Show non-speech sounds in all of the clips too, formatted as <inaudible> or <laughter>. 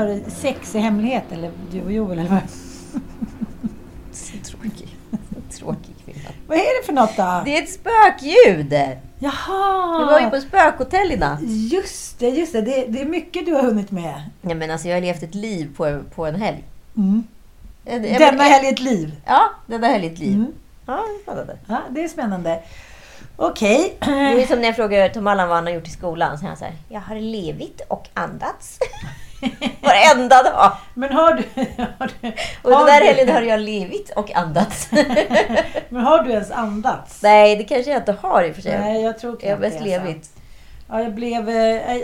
har sex i hemlighet? Eller du och Joel, eller vad? Så tråkig. Så tråkig kvinna. Vad är det för något då? Det är ett spökljud! Jaha! Jag var ju på spökhotell i natt. Just det, just det. det. Det är mycket du har hunnit med. Nej, men alltså, jag har levt ett liv på, på en helg. Mm. Jag- jag- Denna helg ett liv. Ja, denna helg ett liv. Mm. Ja, det är spännande. Ja, det är spännande. Okej. Det är som när jag frågar Tom Allan vad han har gjort i skolan. Så säger han här, jag har levit och andats. <laughs> <laughs> Varenda dag. Men har du... <laughs> Har du Och den där helgen har jag levit och andats. <laughs> Men har du ens andats? Nej, det kanske jag inte har i och för sig. Nej, jag tror jag har mest alltså. levit. Ja, jag blev... eh,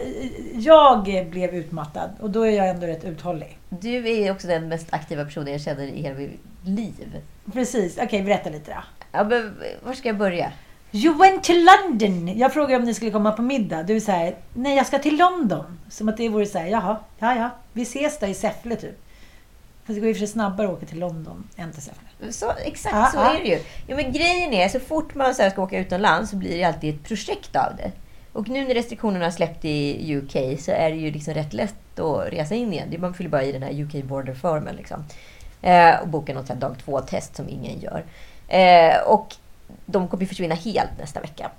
Jag blev utmattad och då är jag ändå rätt uthållig. Du är också den mest aktiva personen jag känner i hela mitt liv. Precis. Okej, berätta lite då. Ja, men, var ska jag börja? You went to London! Jag frågade om ni skulle komma på middag. Du säger nej jag ska till London. Som att det vore så här, jaha, ja ja, vi ses då i Säffle typ. Fast det går ju för sig snabbare att åka till London än till Säffle. Så, exakt Ja, så ja. är det ju. Ja, men grejen är, så fort man så här ska åka utomlands så blir det alltid ett projekt av det. Och nu när restriktionerna har släppt i UK så är det ju liksom rätt lätt att resa in igen. Man fyller bara i den här UK Border Formen. Liksom. Eh, och boka något dag två-test som ingen gör. Eh, och de kommer ju försvinna helt nästa vecka.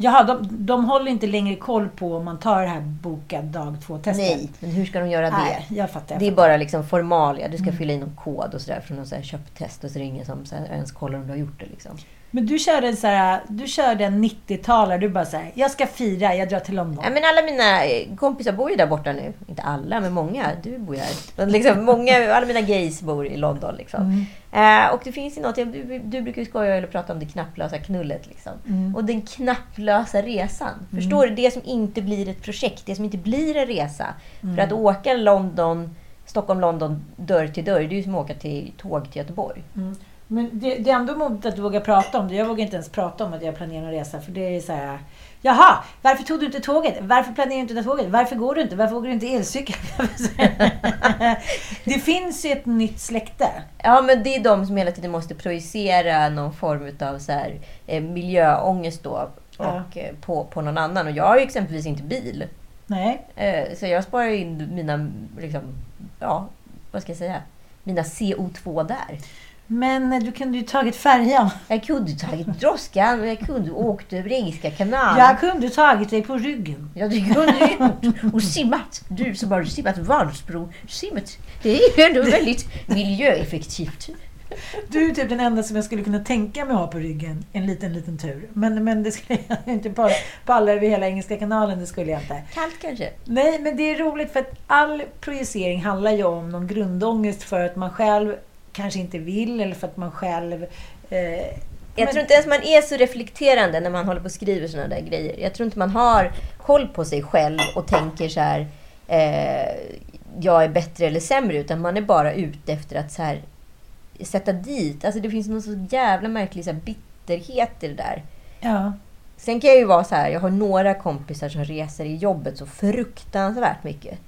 Jaha, de, de håller inte längre koll på om man tar det här bokad dag två-testet? Nej, men hur ska de göra det? Nej, jag fattar. Jag Det är fattar. bara liksom formalia. Du ska Mm. fylla i någon kod och sådär från någon så köptest och så är det ingen som så ens kollar om du har gjort det. Liksom. Men du körde så här, du körde en 90-talare. Du bara säger, jag ska fira, jag drar till London. Ja, men alla mina eh, kompisar bor ju där borta nu. Inte alla, men många. Du bor ju här. Liksom, många, alla mina gays bor i London. Liksom. Mm. Eh, och det finns ju något, du, du brukar ju skoja eller prata om det knapplösa knullet. Liksom. Mm. Och den knapplösa resan. Förstår du? Det som inte blir ett projekt, det som inte blir en resa. Mm. För att åka London, Stockholm-London dörr till dörr, det är ju som att åka till tåg till Göteborg. Men det, det är ändå modigt att du vågar prata om det. Jag vågar inte ens prata om att jag planerar en resa. För det är så här. Jaha, varför tog du inte tåget? Varför planerar du inte tåget? Varför går du inte? Varför åker du inte elcykel? <laughs> det finns ju ett nytt släkte. Ja, men det är de som hela tiden måste projicera någon form av så här, eh, miljöångest då, Ja. och, eh, på, på någon annan. Och jag har ju exempelvis inte bil. Nej. Eh, så jag sparar in mina, liksom, ja, vad ska jag säga, mina CO2 där. Men eh, du kunde ju tagit färjan. Jag kunde tagit droskan jag kunde åkt över Engelska kanalen. Jag kunde tagit dig på ryggen. Ja, det kunde du gjort. Och simmat. Du som har simmat Vansbro. Simmat. Det är ju ändå väldigt miljöeffektivt. Du är typ den enda som jag skulle kunna tänka mig ha på ryggen. En liten, liten tur. Men, men det skulle jag <laughs> inte pa- palla över hela Engelska kanalen. Det skulle jag inte. Kallt kanske? Nej, men det är roligt för att all projicering handlar ju om någon grundångest för att man själv kanske inte vill eller för att man själv... Eh, Jag men- tror inte ens man är så reflekterande när man håller på och skriver sådana där grejer. Jag tror inte man har koll på sig själv och tänker så här. Eh, jag är bättre eller sämre. Utan man är bara ute efter att så här, sätta dit. Alltså det finns någon så jävla märklig så här, bitterhet i det där. Ja. Sen kan jag ju vara så här. Jag har några kompisar som reser i jobbet så fruktansvärt mycket.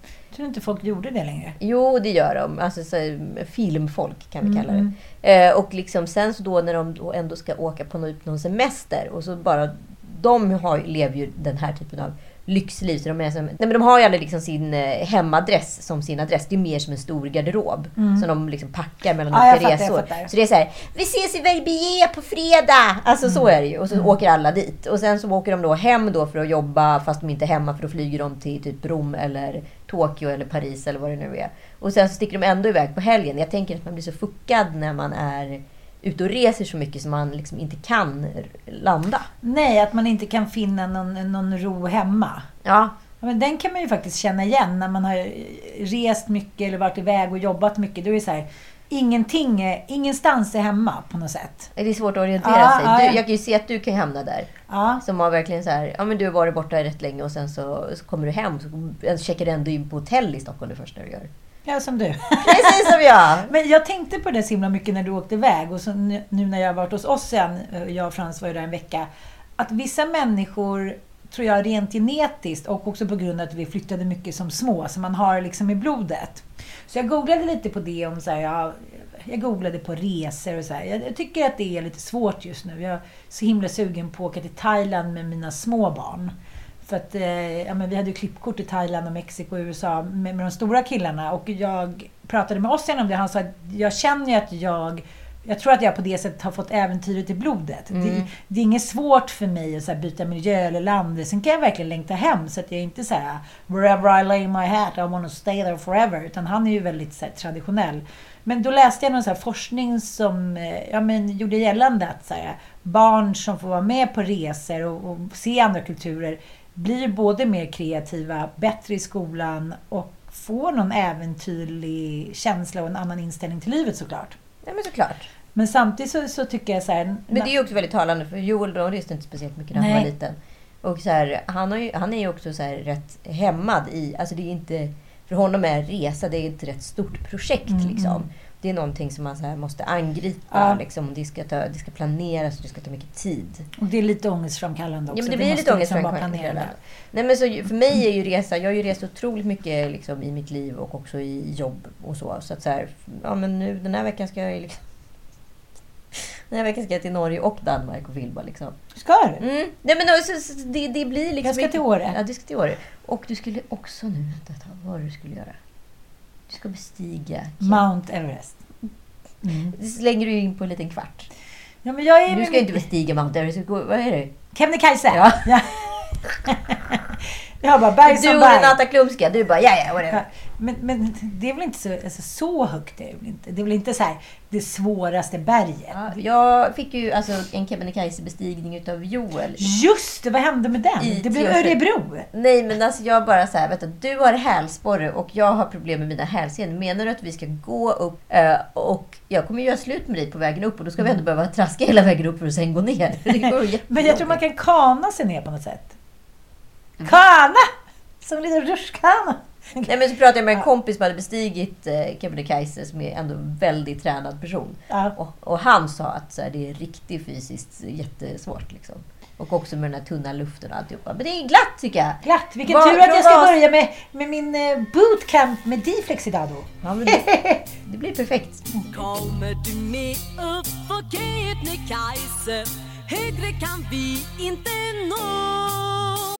Tror inte folk gjorde det längre. Jo, det gör de. Alltså så filmfolk kan vi kalla det. Mm. Eh, och liksom sen så då när de då ändå ska åka på någon, någon semester och så bara... De har, lever ju den här typen av lyxliv. Så de, är som, nej men de har ju aldrig liksom sin eh, hemadress som sin adress. Det är mer som en stor garderob. Som de liksom packar mellan Mm. Ja, olika resor. fattar. Så det är så här, vi ses i Verbier på fredag! Alltså så Mm. är det ju. Och så åker alla dit. Och sen så åker de då hem då för att jobba fast de inte är hemma för då flyger de till typ Rom eller Tokyo eller Paris eller vad det nu är. Och sen så sticker de ändå iväg på helgen. Jag tänker att man blir så fuckad när man är ute och reser så mycket som man liksom inte kan landa. Nej, att man inte kan finna någon, någon ro hemma. Ja, Ja, men den kan man ju faktiskt känna igen när man har rest mycket eller varit iväg och jobbat mycket. Då är det så här, ingenting, är- ingenstans är hemma på något sätt. det är svårt att orientera Ja, sig. Du, ja. jag kan ju se att du kan hamna där. Ja, Som har verkligen så här, ja men du har varit borta rätt länge och sen så, så kommer du hem så checkar du ändå in på hotell i Stockholm det första du gör. Ja som du. Precis som jag! <laughs> Men jag tänkte på det så himla mycket när du åkte iväg och så nu när jag har varit hos oss sen, eh, jag och Frans var ju där en vecka, att vissa människor tror jag rent genetiskt och också på grund av att vi flyttade mycket som små, så man har liksom i blodet. Så jag googlade lite på det om så här, jag, jag googlade på resor och så här. Jag, jag tycker att det är lite svårt just nu. Jag är så himla sugen på att åka till Thailand med mina små barn. För att eh, ja, men vi hade ju klippkort i Thailand, och Mexiko och USA med, med de stora killarna. Och jag pratade med Ossian om det. Han sa att jag känner ju att jag jag tror att jag på det sättet har fått äventyret i blodet. Mm. Det, det är inget svårt för mig att så byta miljö eller land. Sen kan jag verkligen längta hem så att jag är inte så här “Wherever I lay my hat, I want to stay there forever”. Utan han är ju väldigt så här, traditionell. Men då läste jag någon så forskning som eh, ja, men, gjorde gällande att så här, barn som får vara med på resor och, och se andra kulturer blir både mer kreativa, bättre i skolan och får någon äventyrlig känsla och en annan inställning till livet såklart. Ja, men såklart. Men samtidigt så, så tycker jag så här... Men det är ju också väldigt talande för Joel då reste inte speciellt mycket när han var liten. Och så här, han, har ju, han är ju också så rätt hämmad i... Alltså det är inte, för honom är resa det är ett rätt stort projekt. Mm, liksom. Det är någonting som man så måste angripa. Ja. Liksom. Det, ska ta, det ska planeras och det ska ta mycket tid. Och det är lite ångestframkallande också. Ja, men det blir måste lite liksom ångestframkallande. det. Nej, men så för mig är ju resa, jag har ju rest otroligt mycket liksom, i mitt liv och också i jobb och så. Så att så här, ja men nu den här veckan ska jag liksom... <laughs> Den här veckan ska jag till Norge och Danmark och filma liksom. Ska du? Mm. Nej men då, så, så, det, det blir liksom... Jag ska till Åre. Ja, du ska till Åre. Och du skulle också nu, vänta, vad var det du skulle göra? Du ska bestiga... Mount Everest. Mm. Det slänger du in på en liten kvart. Ja, men jag är Du ska inte bestiga Mount Everest. Vad är det? Kebnekaise! Ja. Ja. <laughs> <laughs> jag bara berg Du som och berg. Renata Klumska, du bara ja, ja, whatever. Men, men det är väl inte så, alltså, så högt? Är det, väl inte. det är väl inte så här, det svåraste berget? Ja, jag fick ju alltså en Kebnekaise-bestigning utav Joel. Just det, vad hände med den? I det blev. Örebro. Nej men alltså jag bara så här, vet du, du har hälsporre och jag har problem med mina hälsenor. Menar du att vi ska gå upp eh, och jag kommer göra slut med dig på vägen upp och då ska vi ändå behöva traska hela vägen upp för att sen gå ner. <laughs> Men jag tror man kan kana sig ner på något sätt. Mm. Kana! Som en liten rutschkana. Nej men så pratade jag med en kompis som hade bestigit eh, Kebnekaise som är ändå en väldigt tränad person. Ja. Och, och han sa att så här, det är riktigt fysiskt jättesvårt liksom. Och också med den här tunna luften och alltihopa. Men det är glatt tycker jag. Glatt! Vilken Vad- tur att jag ska vad- börja med, med min eh, bootcamp med Diflex idag då. Ja, men det, <laughs> det blir perfekt. Kommer du med upp på Kebnekaise Högre kan vi inte nå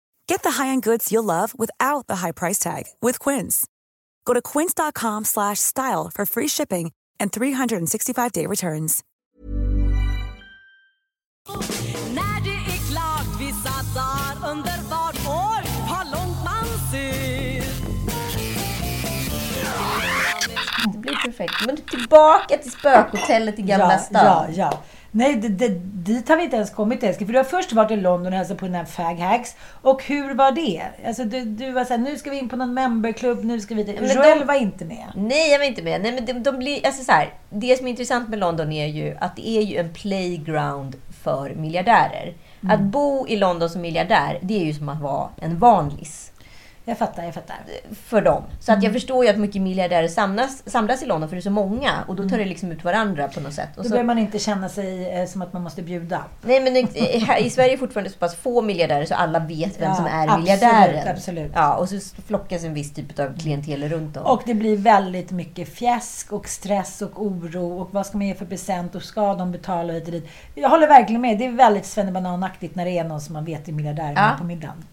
Get the high-end goods you'll love without the high price tag with Quince. Go to quince.com slash style for free shipping and 365-day returns. När det är klart vi satsar underbart Oj, vad långt man ser Det blir perfekt. Men tillbaka till spökhotellet i Gamla ja, stan. Ja, ja. Nej, det, det, dit har vi inte ens kommit älskling. För du har först varit i London och hälsat på den här Fag Hags. Och hur var det? Alltså du, du var såhär, nu ska vi in på någon memberklubb, nu ska vi... Men Joel var inte med. Nej, jag var inte med. Nej, men de, de blir, alltså så här, det som är intressant med London är ju att det är ju en playground för miljardärer. Mm. Att bo i London som miljardär, det är ju som att vara en vanlis Jag fattar, jag fattar. för dem. Så Mm. att jag förstår ju att mycket miljardärer samlas, samlas i London för det är så många och då tar det liksom ut varandra på något sätt. Och Då så, behöver man inte känna sig eh, som att man måste bjuda. nej, men i, i Sverige är fortfarande så pass få miljardärer så alla vet vem Ja, som är absolut, miljardären. absolut. Ja, och så flockas en viss typ av klientel runt om. Och det blir väldigt mycket fjäsk och stress och oro och vad ska man ge för present och ska de betala hit och dit. Jag håller verkligen med. Det är väldigt svennebananaktigt när det är någon som man vet är miljardär Ja. på middagen.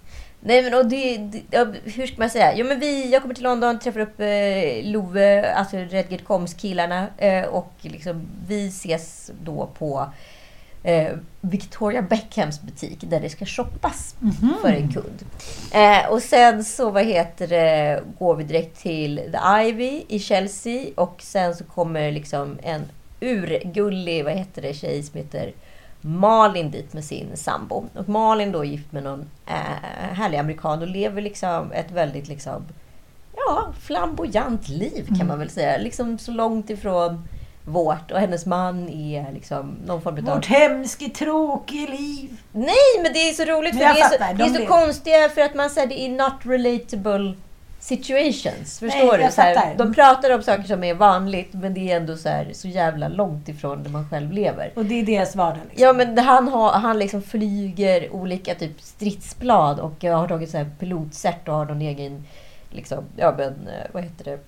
Nej men och det, det, hur ska man säga? Jo men vi, jag kommer till London, träffar upp eh, Love, alltså Redgate Coms killarna eh, och liksom, vi ses då på eh, Victoria Beckhams butik där det ska shoppas för en kund. Eh, och sen så vad heter det, går vi direkt till The Ivy i Chelsea och sen så kommer liksom en urgullig vad heter det, tjej som heter Malin dit med sin sambo. Och Malin då är gift med någon eh, härlig amerikan och lever liksom ett väldigt liksom ja, flamboyant liv kan man väl säga. Liksom så långt ifrån vårt. Och hennes man är liksom någon form av... Vårt hemske, tråkiga liv. Nej, men det är så roligt för det är så, det är de så konstiga för att man säger det är not relatable situations. Förstår Nej, du? Så här, de pratar om saker som är vanligt men det är ändå så, här, så jävla långt ifrån där man själv lever. Och det är deras vardag. Liksom. Ja men han, har, han liksom flyger olika typ stridsplan och har tagit så här pilotcert och har någon egen liksom, ja men eh, vad heter det?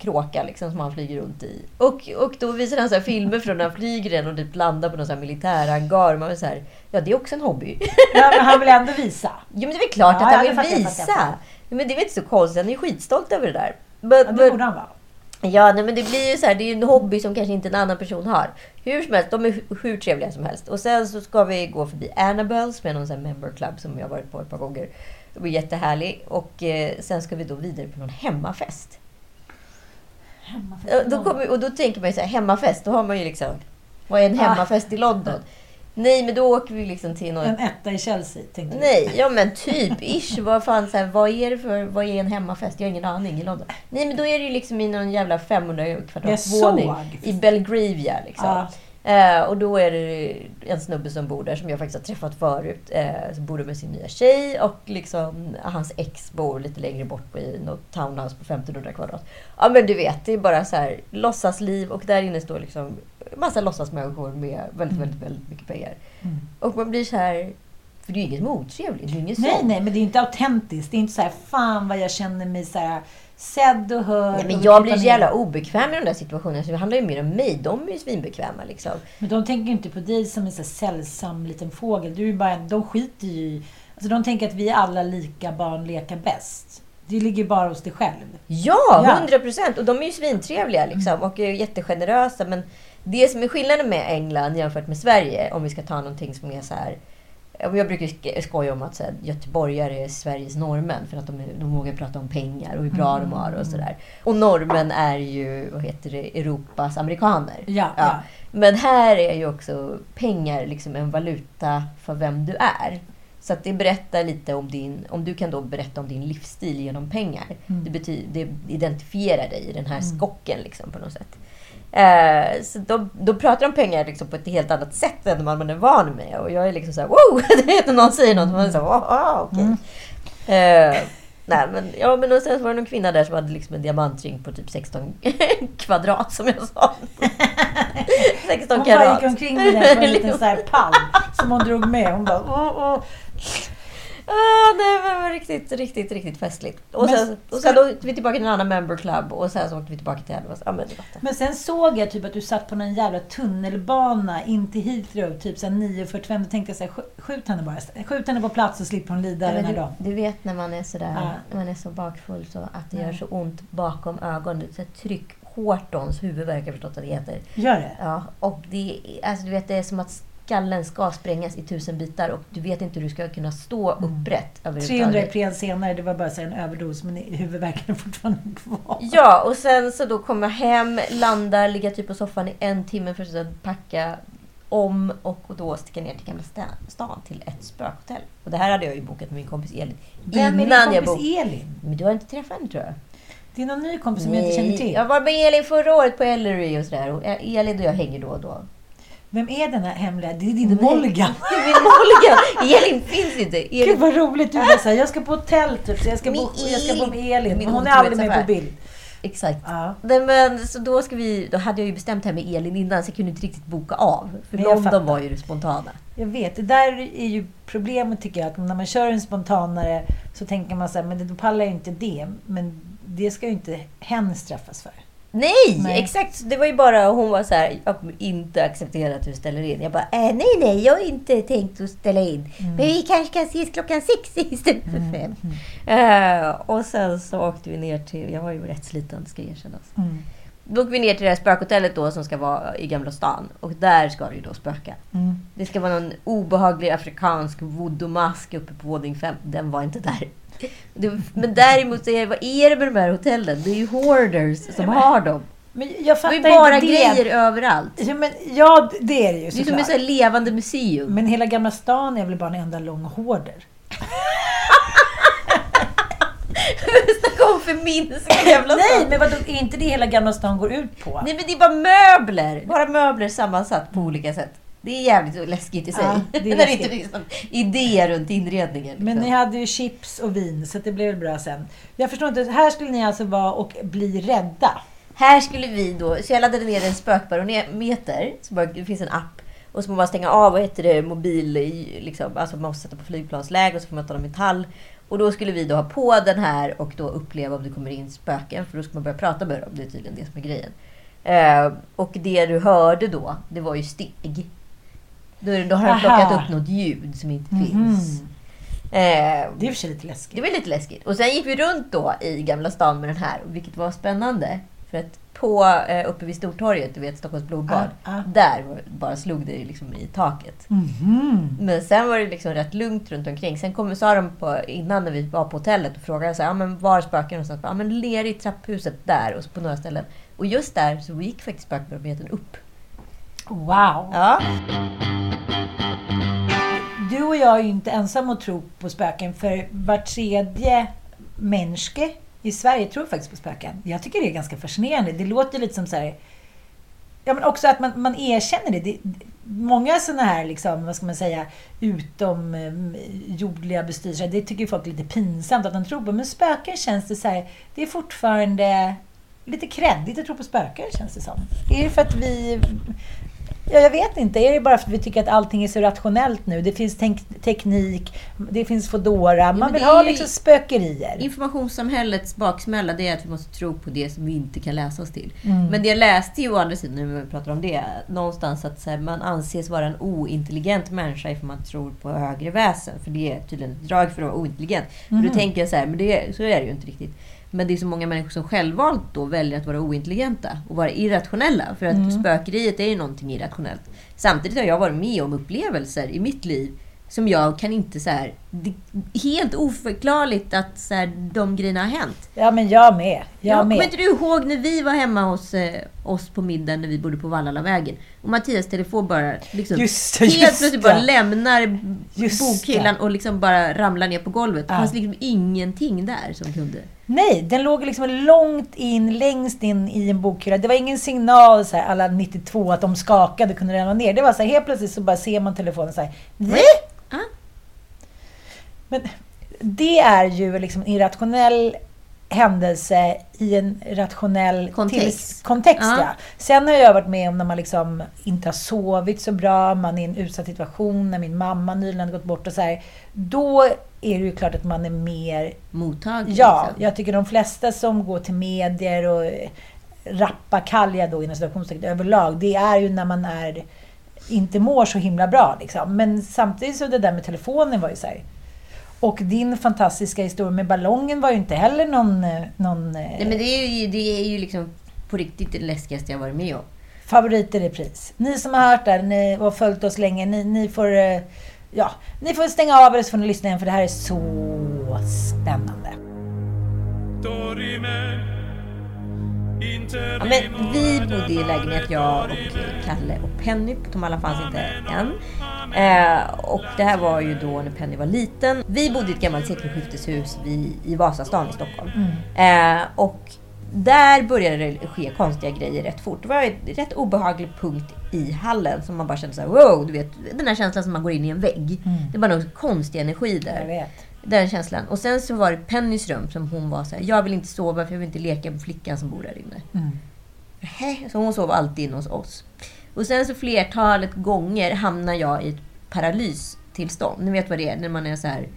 kråka liksom, som han flyger runt i. Och, och då visar han så här filmer från när han flyger den och typ landar på någon så här militärhangar. Man är så här, ja det är också en hobby. Ja, men han vill <laughs> ändå visa. Jo men det är väl klart Ja, att han vill visa. Men det är väl inte så konstigt, han är ju skitstolt över det där. Men, Ja, det borde han vara. Ja, nej, men det blir ju så här, det är ju en hobby som kanske inte en annan person har. Hur som helst, de är hu- hur trevliga som helst. Och sen så ska vi gå förbi Annabelle som är någon sån member club som jag har varit på ett par gånger. Det blir jättehärlig. Och eh, sen ska vi då vidare på någon hemmafest. Och då, kommer, och då tänker man ju så här, hemmafest, då har man ju liksom... Vad är en Ah. hemmafest i London? Nej, men då åker vi liksom till någon... En etta i Chelsea, tänkte du. Nej, ja men typ ish. Vad fan, så här, vad är det för, vad är en hemmafest? Jag har ingen aning i London. Nej men då är det ju liksom i någon jävla 500 kvadratvåning i Belgravia liksom. Ja. Eh, och då är det en snubbe som bor där som jag faktiskt har träffat förut. Eh, som bor där med sin nya tjej och liksom hans ex bor lite längre bort i något townhouse på 1500 kvadrat. Ja men du vet, det är bara så här låtsasliv och där inne står liksom massa låtsasmänniskor med väldigt, väldigt, väldigt mycket pengar. Mm. Och man blir så här... För det är ju inget otrevligt. Det är inget Nej, sånt. nej, men det är inte autentiskt. Det är inte så här, fan vad jag känner mig så här sedd och hörd. Nej, men jag blir så jävla obekväm i de där situationerna. Så det handlar ju mer om mig. De är ju svinbekväma liksom. Men de tänker ju inte på dig som en så här sällsam liten fågel. Du är ju bara en, de skiter ju i... Alltså de tänker att vi är alla lika, barn leka bäst. Det ligger bara hos dig själv. Ja, Ja. hundra procent! Och de är ju svintrevliga liksom. Och är jättegenerösa. Men det som är skillnaden med England jämfört med Sverige, om vi ska ta någonting som är så här... Jag brukar sk- skoja om att så här, göteborgare är Sveriges norrmän för att de, de vågar prata om pengar och hur bra de har och sådär. Och norrmän är ju, vad heter det, Europas amerikaner. Ja, ja. Men här är ju också pengar liksom en valuta för vem du är. Så att det berättar lite om din, om du kan då berätta om din livsstil genom pengar. Mm. Det, betyder, det identifierar dig i den här skocken liksom på något sätt. Eh, så då, då pratar de om pengar liksom på ett helt annat sätt än vad man är van med. Och jag är liksom såhär wow! <laughs> Det är när någon säger något, man är såhär wow, ah, okej. Eh, nej men, ja, men och sen var det någon kvinna där som hade liksom en diamantring på typ 16 <laughs> kvadrat som jag sa. <laughs> 16 Hon bara karat. gick omkring med den på en liten så här pall som hon drog med. Hon bara åh, åh. Ah, det var riktigt, riktigt, riktigt festligt. Och Men sen, och ska- sen åkte vi tillbaka till en annan member club och sen så åkte vi tillbaka till Elvas. Ja, men. Men sen såg jag typ att du satt på någon jävla tunnelbana in till Heathrow, typ så här 9.45. Då tänkte jag så här, "Sk- skjut henne bara. Skjut henne på plats så slipper hon lida Ja, den här du, dagen. du vet när man är sådär, Ja. när man är så bakfull så att det Ja. gör så ont bakom ögonen. Så tryck hårtons huvudvärk, har jag förstått att det heter. Gör det? Ja, och det, alltså, du vet, det är som att skallen ska sprängas i tusen bitar och du vet inte hur du ska kunna stå Mm. upprätt 300 överhuvudtaget. Ipren senare, det var bara en överdos, men huvudvärken är fortfarande kvar. Ja, och sen så då kommer jag hem, landar, ligga typ på soffan i en timme för att packa om och då sticka ner till Gamla sta- stan till ett spökhotell. Och det här hade jag ju bokat med min kompis Elin. Vem är din kompis Elin? Men du har inte träffat henne tror jag? Det är någon ny kompis som jag inte känner till. Jag var med Elin förra året på Ellery och sådär. Och Elin och jag hänger då och då. Vem är den här hemliga? Det är din Nej. Molgan. Det är min Molgan! Elin finns inte. <laughs> Gud Elin, vad roligt. Du var så här, jag ska på hotell typ, så jag ska, bo, Med jag ska bo med Elin. Min Men hon är aldrig med på bild. exakt. Ja. Nej, men, så då, ska vi, då hade jag ju bestämt här med Elin innan så jag kunde inte riktigt boka av. För jag London var ju det spontana. Jag vet, det där är ju problemet tycker jag. Att när man kör en spontanare så tänker man så här, men då pallar jag inte det. Men det ska ju inte hen straffas för. Nej, Nej. exakt. Det var ju bara, hon var så här, jag kommer inte acceptera att du ställer in. Jag bara, äh, nej, nej, jag har inte tänkt att ställa in. Mm. Men vi kanske kan ses klockan sex <laughs> istället för fem. Eh, och sen så åkte vi ner till, jag var ju rätt sliten, ska erkännas. Mm. Då åker vi ner till det här spökhotellet då som ska vara i Gamla stan. Och där ska det ju då spöka. Mm. Det ska vara någon obehaglig afrikansk voodoo-mask uppe på våning 5. Den var inte där. Det, men däremot är vad är det med de här hotellen? Det är ju hoarders som har dem. Men jag Det är fattar bara inte det. grejer överallt. Ja, men, ja, det är det ju Det är som ett såklart. levande museum. Men hela Gamla stan är väl bara en enda lång hoarder? <laughs> Snacka om förminska Gamla Nej, stan. men vadå, är inte det hela Gamla stan går ut på? Nej men det är bara möbler! Bara möbler sammansatt på olika sätt. Det är jävligt läskigt i sig. Ja, det är <laughs> När det inte liksom idéer runt inredningen. Men liksom. ni hade ju chips och vin, så det blev bra sen. Jag förstår inte, här skulle ni alltså vara och bli rädda. Här skulle vi då, så jag laddade ner en spökbarometer. Så bara, det finns en app. Och så får man stänga av, vad heter det, mobil, i- liksom, alltså man måste sätta på flygplansläge och så får man ta dem metall. Och då skulle vi då ha på den här och då uppleva om det kommer in spöken. För då ska man börja prata med dem. Det är tydligen det som är grejen. Eh, och det du hörde då, det var ju steg. Då, då har han plockat upp något ljud som inte finns. Mhm. Eh, Det sig lite läskigt. det var lite läskigt. Och sen gick vi runt då i Gamla stan med den här, vilket var spännande. För att på, eh, uppe vid Stortorget, du vet Stockholms blodbad, Ah, ah. där var, bara slog det liksom i taket. Mhm. Men sen var det liksom rätt lugnt runt omkring. Sen kom, sa de på, innan när vi var på hotellet och frågade så här, ja, men var spöken någonstans? Ja, men ler i trapphuset där och så på några ställen. Och just där så gick faktiskt spökbarometern upp. Wow! Ja. Du och jag är ju inte ensamma att tro på spöken, för var tredje människa i Sverige tror faktiskt på spöken. Jag tycker det är ganska fascinerande. Det låter lite som så här... Ja, men också att man, man erkänner det. det många sådana här, liksom, vad ska man säga, utomjordliga eh, bestyr. bestyrelser, det tycker folk är lite pinsamt att de tror på. Men spöken känns det så här, det är fortfarande lite kreddigt att tro på spöken känns det som. Är det för att vi... Ja, jag vet inte. Är det bara för att vi tycker att allting är så rationellt nu? Det finns tek- teknik, det finns Foodora. Man men vill ha liksom spökerier. Informationssamhällets baksmälla det är att vi måste tro på det som vi inte kan läsa oss till. Mm. Men det jag läste ju å andra sidan, när vi pratar om det, någonstans att här, man anses vara en ointelligent människa ifall man tror på högre väsen. För det är tydligen ett drag för att vara ointelligent. För Mhm. då tänker jag så här, men det, så är det ju inte riktigt. Men det är så många människor som självvalt då väljer att vara ointelligenta och vara irrationella. För att Mm. spökeriet är ju någonting irrationellt. Samtidigt har jag varit med om upplevelser i mitt liv som jag kan inte så här, det helt oförklarligt att så här, de grejerna har hänt. Ja, men jag med. Jag Ja, med. kommer inte du ihåg när vi var hemma hos eh, oss på middagen när vi bodde på Vallallavägen? Och Mattias telefon bara liksom, Just det, helt just plötsligt bara lämnar Just bokhyllan och liksom bara ramlar ner på golvet. Det Ja. fanns liksom ingenting där som kunde... Nej, den låg liksom långt in, längst in i en bokhylla. Det var ingen signal så här, alla 92 att de skakade kunde ramla ner. Det var så här, helt plötsligt så bara ser man telefonen så här. Men det är ju liksom en irrationell händelse i en rationell Kontext. kontext Ja. Sen har jag varit med om när man liksom inte har sovit så bra, man är i en utsatt situation, när min mamma nyligen hade gått bort och så här. Då är det ju klart att man är mer Mottaglig. Ja, liksom. jag tycker de flesta som går till medier och rappakalja då inom situationstecken överlag, det är ju när man är inte mår så himla bra. Liksom. Men samtidigt så det där med telefonen var ju så här. Och din fantastiska historia med ballongen var ju inte heller någon, eh, någon eh, Nej, men det är ju, det är ju liksom på riktigt det läskigaste jag varit med om. favorit i repris. Ni som har hört det ni och följt oss länge, ni, ni får eh, Ja, ni får stänga av er så får ni lyssna igen för det här är så spännande. Ja, men vi bodde i lägenhet, jag och Kalle och Penny. De alla fanns inte än. Eh, och det här var ju då när Penny var liten. Vi bodde i ett gammalt sekelskifteshus vid, i Vasastan i Stockholm. Eh, och där började det ske konstiga grejer rätt fort. Det var en rätt obehaglig punkt i hallen som man bara kände så här, wow, du vet den här känslan som man går in i en vägg. Det är bara någon konstig energi där. Jag. Den känslan. Och sen så var det Pennys rum som hon var så här, jag vill inte sova för jag vill inte leka med flickan som bor där inne. Mm. Så hon sov alltid inne hos oss. Och sen så flertalet gånger hamnar jag i ett paralystillstånd. Ni vet vad det är? När man är så här...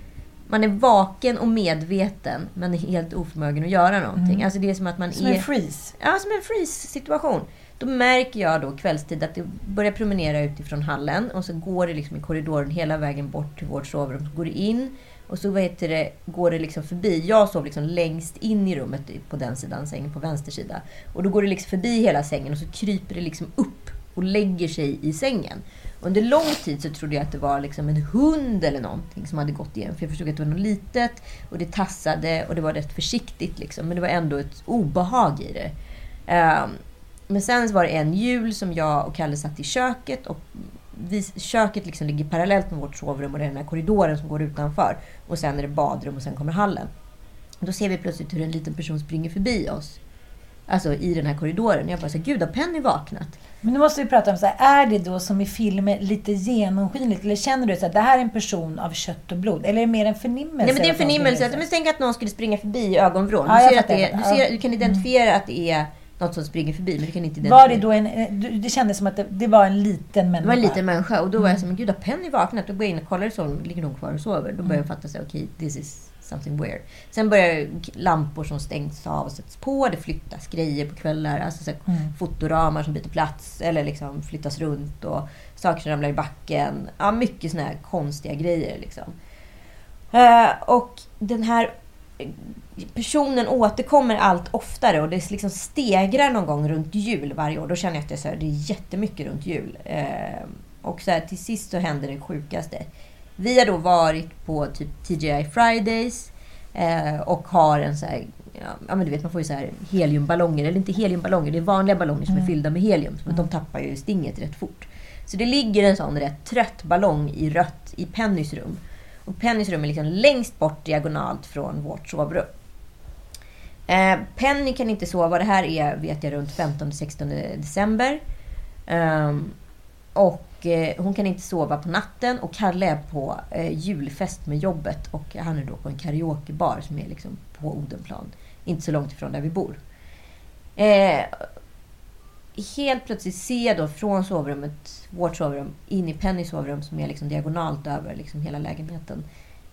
Man är vaken och medveten, men är helt oförmögen att göra någonting. Alltså det är som att man Som är... en freeze. Ja, som en freeze-situation. Då märker jag då kvällstid att det börjar promenera utifrån hallen och så går det liksom i korridoren hela vägen bort till vårt sovrum. Så går det in och så vad heter det, går det liksom förbi. Jag sov liksom längst in i rummet på den sidan sängen, på vänster sida. Och då går det liksom förbi hela sängen och så kryper det liksom upp och lägger sig i sängen. Under lång tid så trodde jag att det var liksom en hund eller någonting som hade gått igenom. För jag förstod att det var något litet och det tassade och det var rätt försiktigt. Liksom. Men det var ändå ett obehag i det. Um, men sen var det en jul som jag och Kalle satt i köket. Och vi, köket liksom ligger parallellt med vårt sovrum och det är den här korridoren som går utanför. Och sen är det badrum och sen kommer hallen. Då ser vi plötsligt hur en liten person springer förbi oss. Alltså i den här korridoren. Jag bara så gud har Penny vaknat? Men nu måste vi prata om, så här, är det då som i filmer lite genomskinligt? Eller känner du att det här är en person av kött och blod? Eller är det mer en förnimmelse? Nej men det är en att förnimmelse. springer Men tänk att någon skulle springa förbi i ögonvrån. Ja, du, ser att det, du, ser, du kan identifiera att det är något som springer förbi, men du kan inte identifiera. Var det då en... eh, Det kändes som att det, det var en liten människa. Det var en liten människa och då var jag så men gud har Penny vaknat? Då går jag in och kollar sovrummet, ligger hon kvar och sover? Då börjar jag fatta sig, okej, this is something weird. Sen börjar lampor som stängs av och sätts på, det flyttas grejer på kvällar, alltså så här, fotoramar som byter plats eller liksom flyttas runt och saker som ramlar i backen. Ja, mycket såna här konstiga grejer liksom. Eh, och den här eh, personen återkommer allt oftare och det liksom stegrar någon gång runt jul varje år. Då känner jag att det är, så här, det är jättemycket runt jul. Eh, och så här, till sist så händer det sjukaste. Vi har då varit på typ TGI Fridays eh, och har en så här, ja, men du vet man får ju så här heliumballonger, eller inte heliumballonger, det är vanliga ballonger som är fyllda med helium. Men de tappar ju stinget rätt fort. Så det ligger en sån rätt trött ballong i rött i Pennys rum. Och Pennys rum är liksom längst bort diagonalt från vårt sovrum. Eh, Penny kan inte sova. Det här är, vet jag, runt 15-16 december. Um, och eh, hon kan inte sova på natten. Och Kalle är på eh, julfest med jobbet. Och han är då på en karaokebar som är liksom på Odenplan. Inte så långt ifrån där vi bor. Eh, helt plötsligt ser jag då från sovrummet, vårt sovrum, in i Pennys sovrum som är liksom diagonalt över liksom hela lägenheten.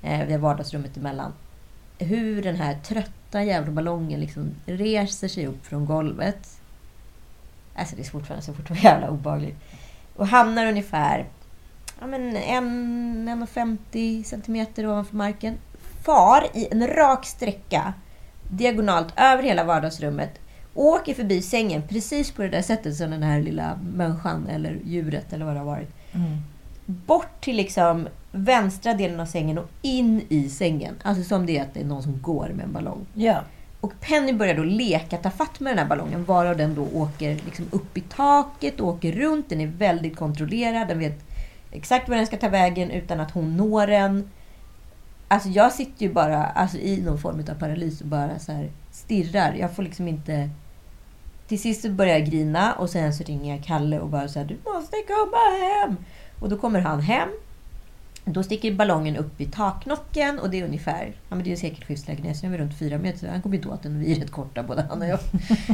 Eh, vi har vardagsrummet emellan. Hur den här trötta jävla ballongen liksom reser sig upp från golvet. Alltså det är fortfarande så fortfarande <laughs> jävla obehagligt. Och hamnar ungefär ja, men en, 1,50 centimeter ovanför marken. Far i en rak sträcka diagonalt över hela vardagsrummet. Åker förbi sängen precis på det där sättet som den här lilla människan eller djuret eller vad det har varit. Mm. Bort till liksom vänstra delen av sängen och in i sängen. Alltså som det är att det är någon som går med en ballong. Ja. Och Penny börjar då leka ta fatt med den här ballongen varav den då åker liksom upp i taket, åker runt. Den är väldigt kontrollerad. Den vet exakt var den ska ta vägen utan att hon når den. Alltså jag sitter ju bara alltså, i någon form av paralys och bara så stirrar. Jag får liksom inte... Till sist börjar jag grina och sen så ringer jag Kalle och bara så här, du måste komma hem. Och då kommer han hem. Då sticker ballongen upp i taknocken och det är ungefär, ja men det är en sekelskiftslägenhet så är runt fyra meter. Han kommer inte åt den, vi är rätt korta både han och jag. <laughs>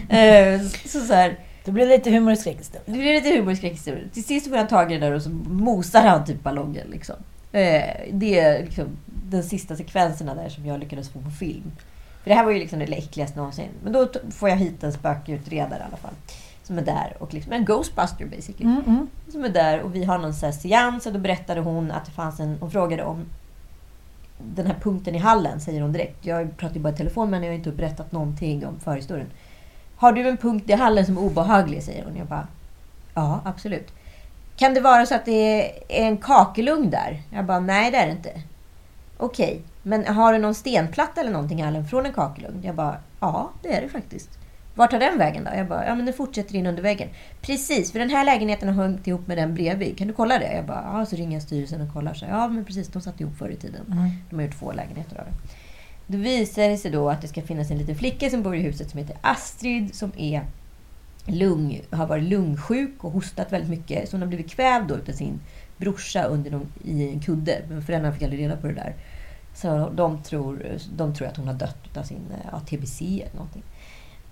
Eh, så, så här, Det blir lite humor i skräckhistorien. det blir lite humor i skräckhistorien. Till sist får han tag i den där och så mosar han typ ballongen. Liksom. Eh, det är liksom den sista sekvenserna där som jag lyckades få på film. För det här var ju liksom det äckligaste någonsin. Men då får jag hit en spökutredare i alla fall. Som är där. Och liksom, en Ghostbuster basically. Mm, mm. Som är där och vi har någon så seans och då berättade hon att det fanns en... Hon frågade om den här punkten i hallen, säger hon direkt. Jag pratar ju bara i telefon men jag har inte berättat någonting om förhistorien. Har du en punkt i hallen som är obehaglig? säger hon. Jag bara, ja absolut. Kan det vara så att det är en kakelugn där? Jag bara, nej det är det inte. Okej, men har du någon stenplatta eller någonting i hallen från en kakelugn? Jag bara, ja det är det faktiskt. Vart tar den vägen då? Jag bara, ja men den fortsätter in under väggen. Precis, för den här lägenheten har hängt ihop med den bredvid. Kan du kolla det? Jag bara, ja så ringer jag styrelsen och kollar. Så, ja men precis, de satt ihop förr i tiden. De har gjort två lägenheter av det. Då visar det sig då att det ska finnas en liten flicka som bor i huset som heter Astrid som är lung, har varit lungsjuk och hostat väldigt mycket. Så hon har blivit kvävd då utav sin brorsa under någon, i en kudde. Men föräldrarna fick aldrig reda på det där. Så de tror, de tror att hon har dött av sin ja, TBC eller någonting.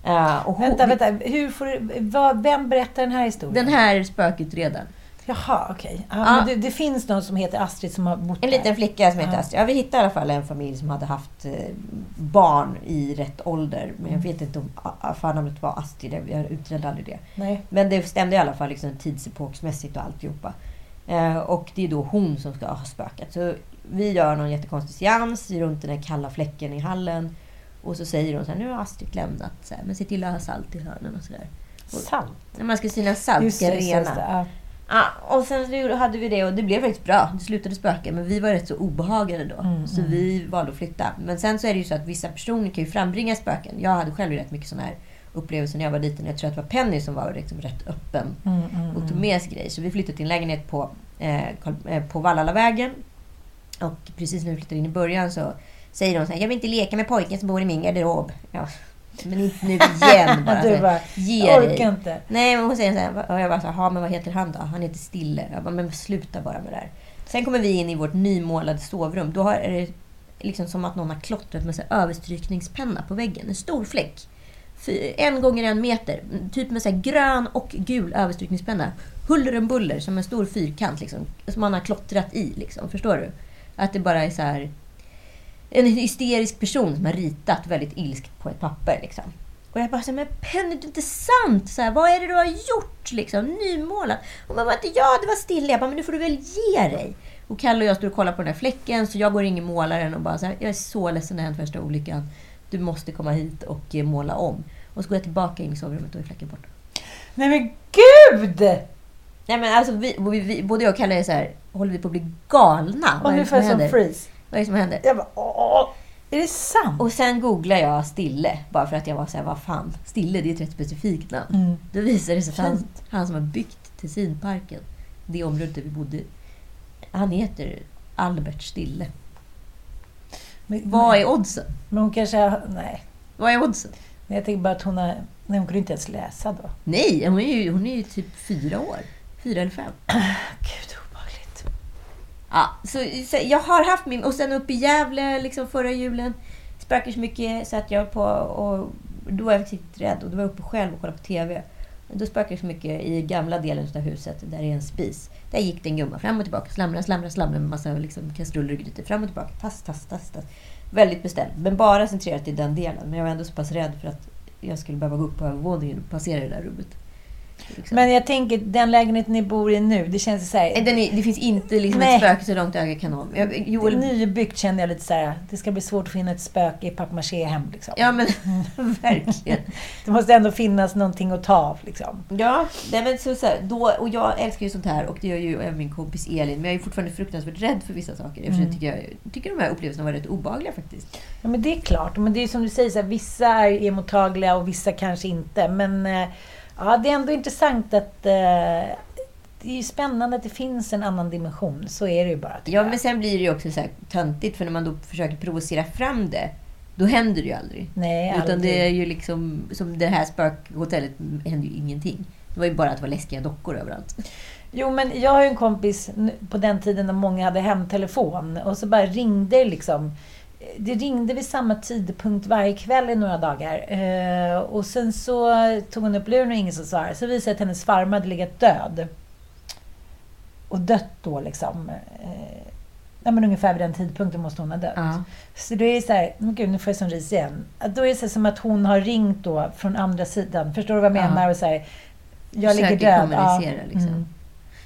Uh, och hon, Vänta, vänta. Hur får du, vad, vem berättar den här historien? Den här spökutredaren. Jaha, okej. Ja, Ja. men det, det finns någon som heter Astrid som har bott En där. liten flicka som heter Ja. Astrid. Ja, vi hittade i alla fall en familj som hade haft eh, barn i rätt ålder. Men jag vet inte om förnamnet var Astrid. Jag utredde aldrig det. Nej. Men det stämde i alla fall liksom tidsepoksmässigt och alltihopa. Eh, och det är då hon som ska ha spökat. Så vi gör någon jättekonstig seans runt den här kalla fläcken i hallen. Och så säger hon så här, nu har Astrid lämnat. Så här, men se till att ha salt i hörnen och sådär. Salt. När man ska sina salt ska rena. Ja. Och sen så hade vi det och det blev faktiskt bra. Det slutade spöka, men vi var rätt så obehagade då. Mm, så vi valde att flytta. Men sen så är det ju så att vissa personer kan ju frambringa spöken. Jag hade själv rätt mycket sådana här upplevelser när jag var liten. Jag tror att det var Penny som var liksom rätt öppen Mm, mm, och tog med sig grejer. Så vi flyttade till en lägenhet på, eh, eh, på Vallallavägen. Och precis när vi flyttade in i början så säger de så här, jag vill inte leka med pojken som bor i min garderob. Ja, men inte nu igen bara. <laughs> Du bara, Ge jag orkar inte. Nej, men hon säger så här, och jag bara så här, "Ja, men vad heter han då? Han heter Stille. Jag bara, men sluta bara med det här. Sen kommer vi in i vårt nymålade sovrum. Då har, är det liksom som att någon har klottrat med så här överstrykningspenna på väggen. En stor fläck. En gånger en meter. Typ med så här grön och gul överstrykningspenna. Huller om buller, som en stor fyrkant. Liksom, som man har klottrat i. Liksom, förstår du? Att det bara är så här... En hysterisk person som har ritat väldigt ilskt på ett papper. Liksom. Och jag bara så här, men Penny, det är inte sant! Så här, vad är det du har gjort? Liksom, nymålat. Man bara, inte ja, det var stilla. Jag bara, men nu får du väl ge dig. Och Kalle och jag står och kollar på den här fläcken, så jag går in i målaren och bara så här, jag är så ledsen, det har hänt värsta olyckan. Du måste komma hit och eh, måla om. Och så går jag tillbaka in i sovrummet och är fläcken borta. Nej men gud! Nej men alltså, vi, vi, vi, både jag och Kalle är så här, håller vi på att bli galna? Och nu får jag händer? freeze. Vad är det som händer? Jag bara, åh, är det sant? Och sen googlar jag Stille, bara för att jag var så här, vad fan, Stille det är ett rätt specifikt namn. Mm. Då visar det sig att han, han som har byggt Tessinparken, det området där vi bodde, han heter Albert Stille. Men, Vad är oddsen? men hon kanske har, nej. Vad är oddsen? Men Jag tänker bara att hon har, nej hon kunde inte ens läsa då. Nej, hon är ju, hon är ju typ fyra år. Fyra eller fem. <clears throat> Gud. Ja, så, så jag har haft min... Och sen uppe i Gävle liksom förra julen. Spökade så mycket så att jag på... Och då var jag riktigt rädd. Och då var jag uppe själv och kollade på TV. Då spökade det så mycket i gamla delen av huset, där det är en spis. Där gick det en gumma fram och tillbaka, slamra, slamra, slamra med massa liksom, kastruller och grytor. Fram och tillbaka, tass, tass, tass, tass. Väldigt bestämt, men bara centrerat i den delen. Men jag var ändå så pass rädd för att jag skulle behöva gå upp på övervåningen och passera det där rummet. Liksom. Men jag tänker, den lägenheten ni bor i nu, det känns så här... Är, det finns inte liksom Nej. ett spöke så långt ögat kan nå. Joel, Nybyggt känner jag lite så här, det ska bli svårt att finna ett spöke i papier-maché-hem. Liksom. Ja, men <laughs> <laughs> verkligen. Det måste ändå finnas någonting att ta av. Liksom. Ja, nej, men så, så här, då, och jag älskar ju sånt här och det gör ju även min kompis Elin. Men jag är fortfarande fruktansvärt rädd för vissa saker. Eftersom jag tycker, jag tycker de här upplevelserna var rätt obehagliga faktiskt. Ja, men det är klart. Men det är som du säger, så här, vissa är emottagliga och vissa kanske inte. Men eh, ja, det är ändå intressant att... Eh, det är ju spännande att det finns en annan dimension. Så är det ju bara. Ja, jag. men sen blir det ju också så här töntigt för när man då försöker provocera fram det, då händer det ju aldrig. Nej, Utan aldrig. det är ju liksom, som det här spökhotellet hände ju ingenting. Det var ju bara att det var läskiga dockor överallt. Jo, men jag har ju en kompis på den tiden när många hade hemtelefon och så bara ringde liksom. Det ringde vid samma tidpunkt varje kväll i några dagar. Eh, och sen så tog hon upp luren och ingen som svarade. Så visade det att hennes farmor hade legat död. Och dött då liksom. Eh, ja, men ungefär vid den tidpunkten måste hon ha dött. Ja. Så det är så här, men gud nu får jag sån ris igen. Då är det så som att hon har ringt då från andra sidan. Förstår du vad jag Ja. menar? Och så här, jag ligger Försöker död. kommunicera, liksom. Mm.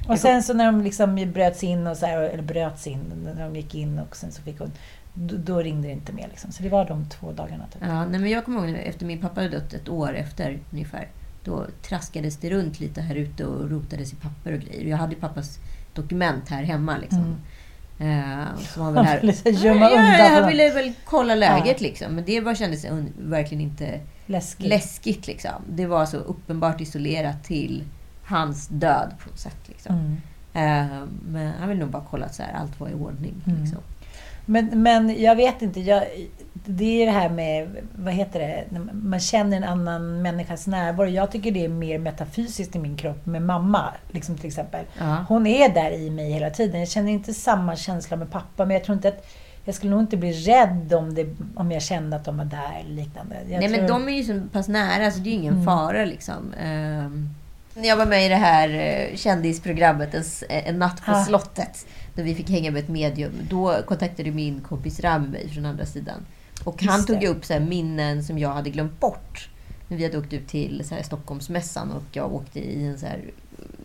Och sen så när de liksom bröts in, och så här, eller bröts in, när de gick in och sen så fick hon... Då, ringde det inte mer liksom. Så det var de två dagarna. Typ. Ja, nej, men jag kommer ihåg efter min pappa hade dött ett år efter ungefär. Då traskades det runt lite här ute och rotades i papper och grejer. Jag hade pappas dokument här hemma. Liksom. Eh, som var <laughs> väl Han här. gömma ja, undan. jag från- ville väl kolla läget Ja. liksom. Men det bara kändes verkligen inte Läskigt. läskigt. Liksom. Det var så uppenbart isolerat till hans död på något sätt. Liksom. Mm. Eh, men han ville nog bara kolla att så här, allt var i ordning. Mm. Liksom. Men, men jag vet inte. Jag, det är det här med, vad heter det, man känner en annan människas närvaro. Jag tycker det är mer metafysiskt i min kropp med mamma, liksom till exempel. Ja. Hon är där i mig hela tiden. Jag känner inte samma känsla med pappa, men jag tror inte att jag skulle nog inte bli rädd om, det, om jag kände att de var där eller liknande. Jag Nej, men tror- de är ju så pass nära så det är ju ingen Mm. fara liksom. När jag var med i det här eh, kändisprogrammet En, en natt på Ah. slottet, där vi fick hänga med ett medium, då kontaktade min kompis Ram mig från andra sidan. Och han Just tog det. upp så minnen som jag hade glömt bort. När vi hade åkt ut till så här Stockholmsmässan och jag åkte i en så här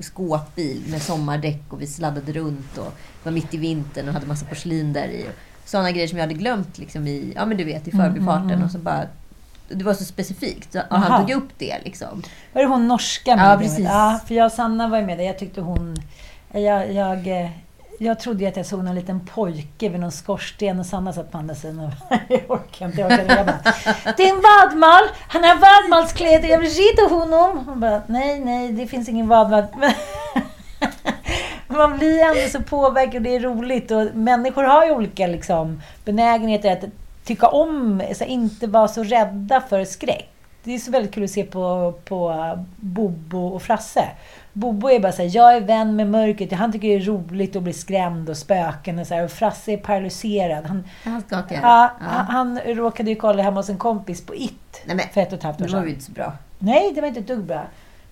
skåpbil med sommardäck och vi sladdade runt och var mitt i vintern och hade massa porslin där i. Sådana grejer som jag hade glömt liksom i, ja men du vet, i förbifarten. Och så bara, det var så specifikt. Och han tog upp det liksom. Var det hon norska? Ja, precis. Ja, för jag och Sanna var med där. Jag tyckte hon... Jag, jag, eh, jag trodde ju att jag såg någon liten pojke vid någon skorsten och Sanna satt på andra sidan. och- <laughs> Jag orkar inte, jag orkar inte. Bara, Det är en vadmal! Han har vadmalskläder, jag vill rida honom! Hon bara, nej, nej, det finns ingen vadmal. <laughs> Man blir ändå så påverkad och det är roligt. Och människor har ju olika liksom, benägenheter att tycka om, så inte vara så rädda för skräck. Det är så väldigt kul att se på, på Bobo och Frasse. Bobo är bara så här, jag är vän med mörkret. Han tycker det är roligt att bli skrämd och spöken och så här. Och Frasse är paralyserad. Han, Han skakar. ja, Ja. Han, han råkade ju kolla hemma hos en kompis på It Nej, men, för ett och ett halvt år det var sedan. ju inte så bra. Nej, det var inte ett dugg bra.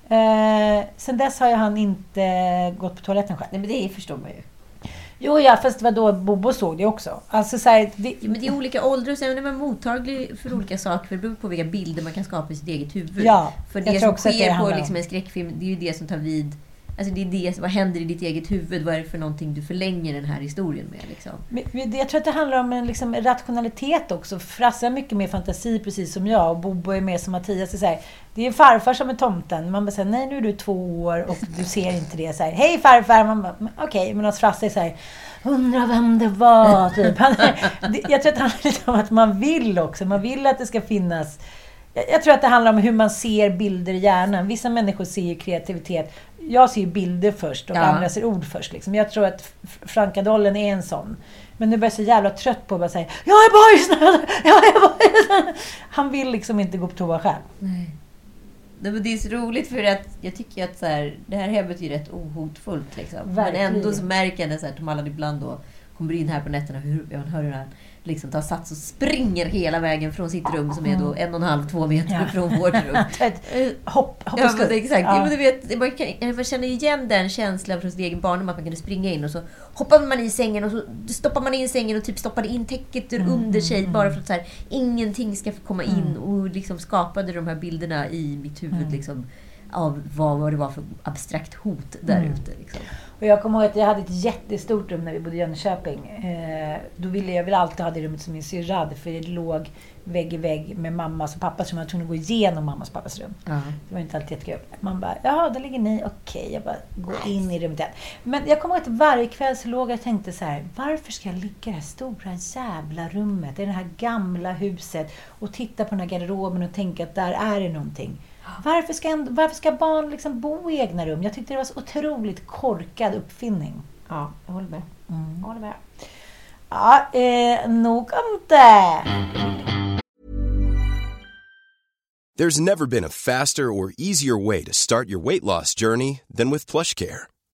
Eh, sen dess har ju han inte gått på toaletten själv. Nej, men det förstår man ju. Jo, ja, fast det var då Bobo såg det också. Alltså så här, vi, Ja, men det är olika åldrar och sen är man mottaglig för olika saker. För det beror på vilka bilder man kan skapa i sitt eget huvud. Ja, för det som att det sker på liksom en skräckfilm, det är ju det som tar vid. Alltså det är det, vad händer i ditt eget huvud? Vad är det för någonting du förlänger den här historien med? Liksom? Jag tror att det handlar om en liksom rationalitet också. Frasse har mycket mer fantasi, precis som jag. Och Bobo är mer som Mattias. Det är, så här, det är farfar som är tomten. Man bara säger nej nu är du två år och du ser inte det. Så här, Hej farfar! Man bara, okej. Men Medan Frasse är så här, undrar vem det var. Typ. Han, jag tror att det handlar lite om att man vill också. Man vill att det ska finnas jag tror att det handlar om hur man ser bilder i hjärnan. Vissa människor ser ju kreativitet. Jag ser bilder först och Ja. andra ser ord först. Liksom. Jag tror att Frankadollen är en sån. Men nu börjar jag så jävla trött på att bara säga Jag är bajsnödig! <laughs> Jag är bajsnödig! <laughs> Han vill liksom inte gå på toa själv. Nej. Det är så roligt för att jag tycker att så här, det här hemmet är rätt ohotfullt. Liksom. Men ändå så märker jag när så här, Tom Allan ibland då kommer in här på nätterna, hur, man hör hur han liksom tar sats och springer hela vägen från sitt rum som är då en och en halv, två meter Ja. från vårt rum. <laughs> Hopp, Ja, men exakt. Ja. Men du vet, man, kan, man känner igen den känslan från sin egen barndom att man kunde springa in och så hoppade man i sängen och så stoppar man in sängen och typ stoppade in täcket Mm, under sig bara för att så här, ingenting ska få komma in Mm. och liksom skapade de här bilderna i mitt huvud liksom, av vad, vad det var för abstrakt hot där Mm. ute. Liksom. Och jag kommer ihåg att jag hade ett jättestort rum när vi bodde i Jönköping. Eh, då ville jag väl alltid ha det rummet som min syrra hade, för det låg vägg i vägg med mammas och pappas rum. Jag var tvungen att gå igenom mammas och pappas rum. Det var inte alltid jättekul. Man bara, jaha, där ligger ni. Okej, jag bara går in i rummet igen. Men jag kommer ihåg att varje kväll så låg jag och tänkte så här, varför ska jag ligga i det här stora jävla rummet, i det här gamla huset och titta på den här garderoben och tänka att där är det någonting. Varför ska, en, varför ska barn liksom bo i egna rum? Jag tyckte det var så otroligt korkad uppfinning. Ja, jag håller med. Mm. Jag håller med. Ja, eh, nog om det. There's never been a faster or easier way to start your weight loss journey than with PlushCare.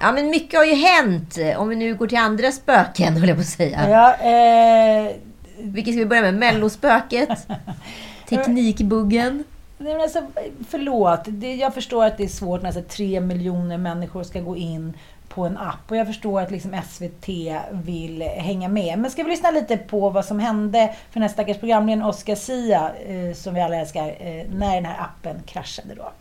Ja, men mycket har ju hänt. Om vi nu går till andra spöken, <laughs> höll jag på att säga. Ja, eh, Vilket ska vi börja med? Mellospöket? <laughs> Teknikbuggen? Nej, men alltså, förlåt. Det, jag förstår att det är svårt när alltså, tre miljoner människor ska gå in på en app. Och jag förstår att liksom SVT vill hänga med. Men ska vi lyssna lite på vad som hände för den här stackars programledaren Oscar Sia, eh, som vi alla älskar, eh, när den här appen kraschade då.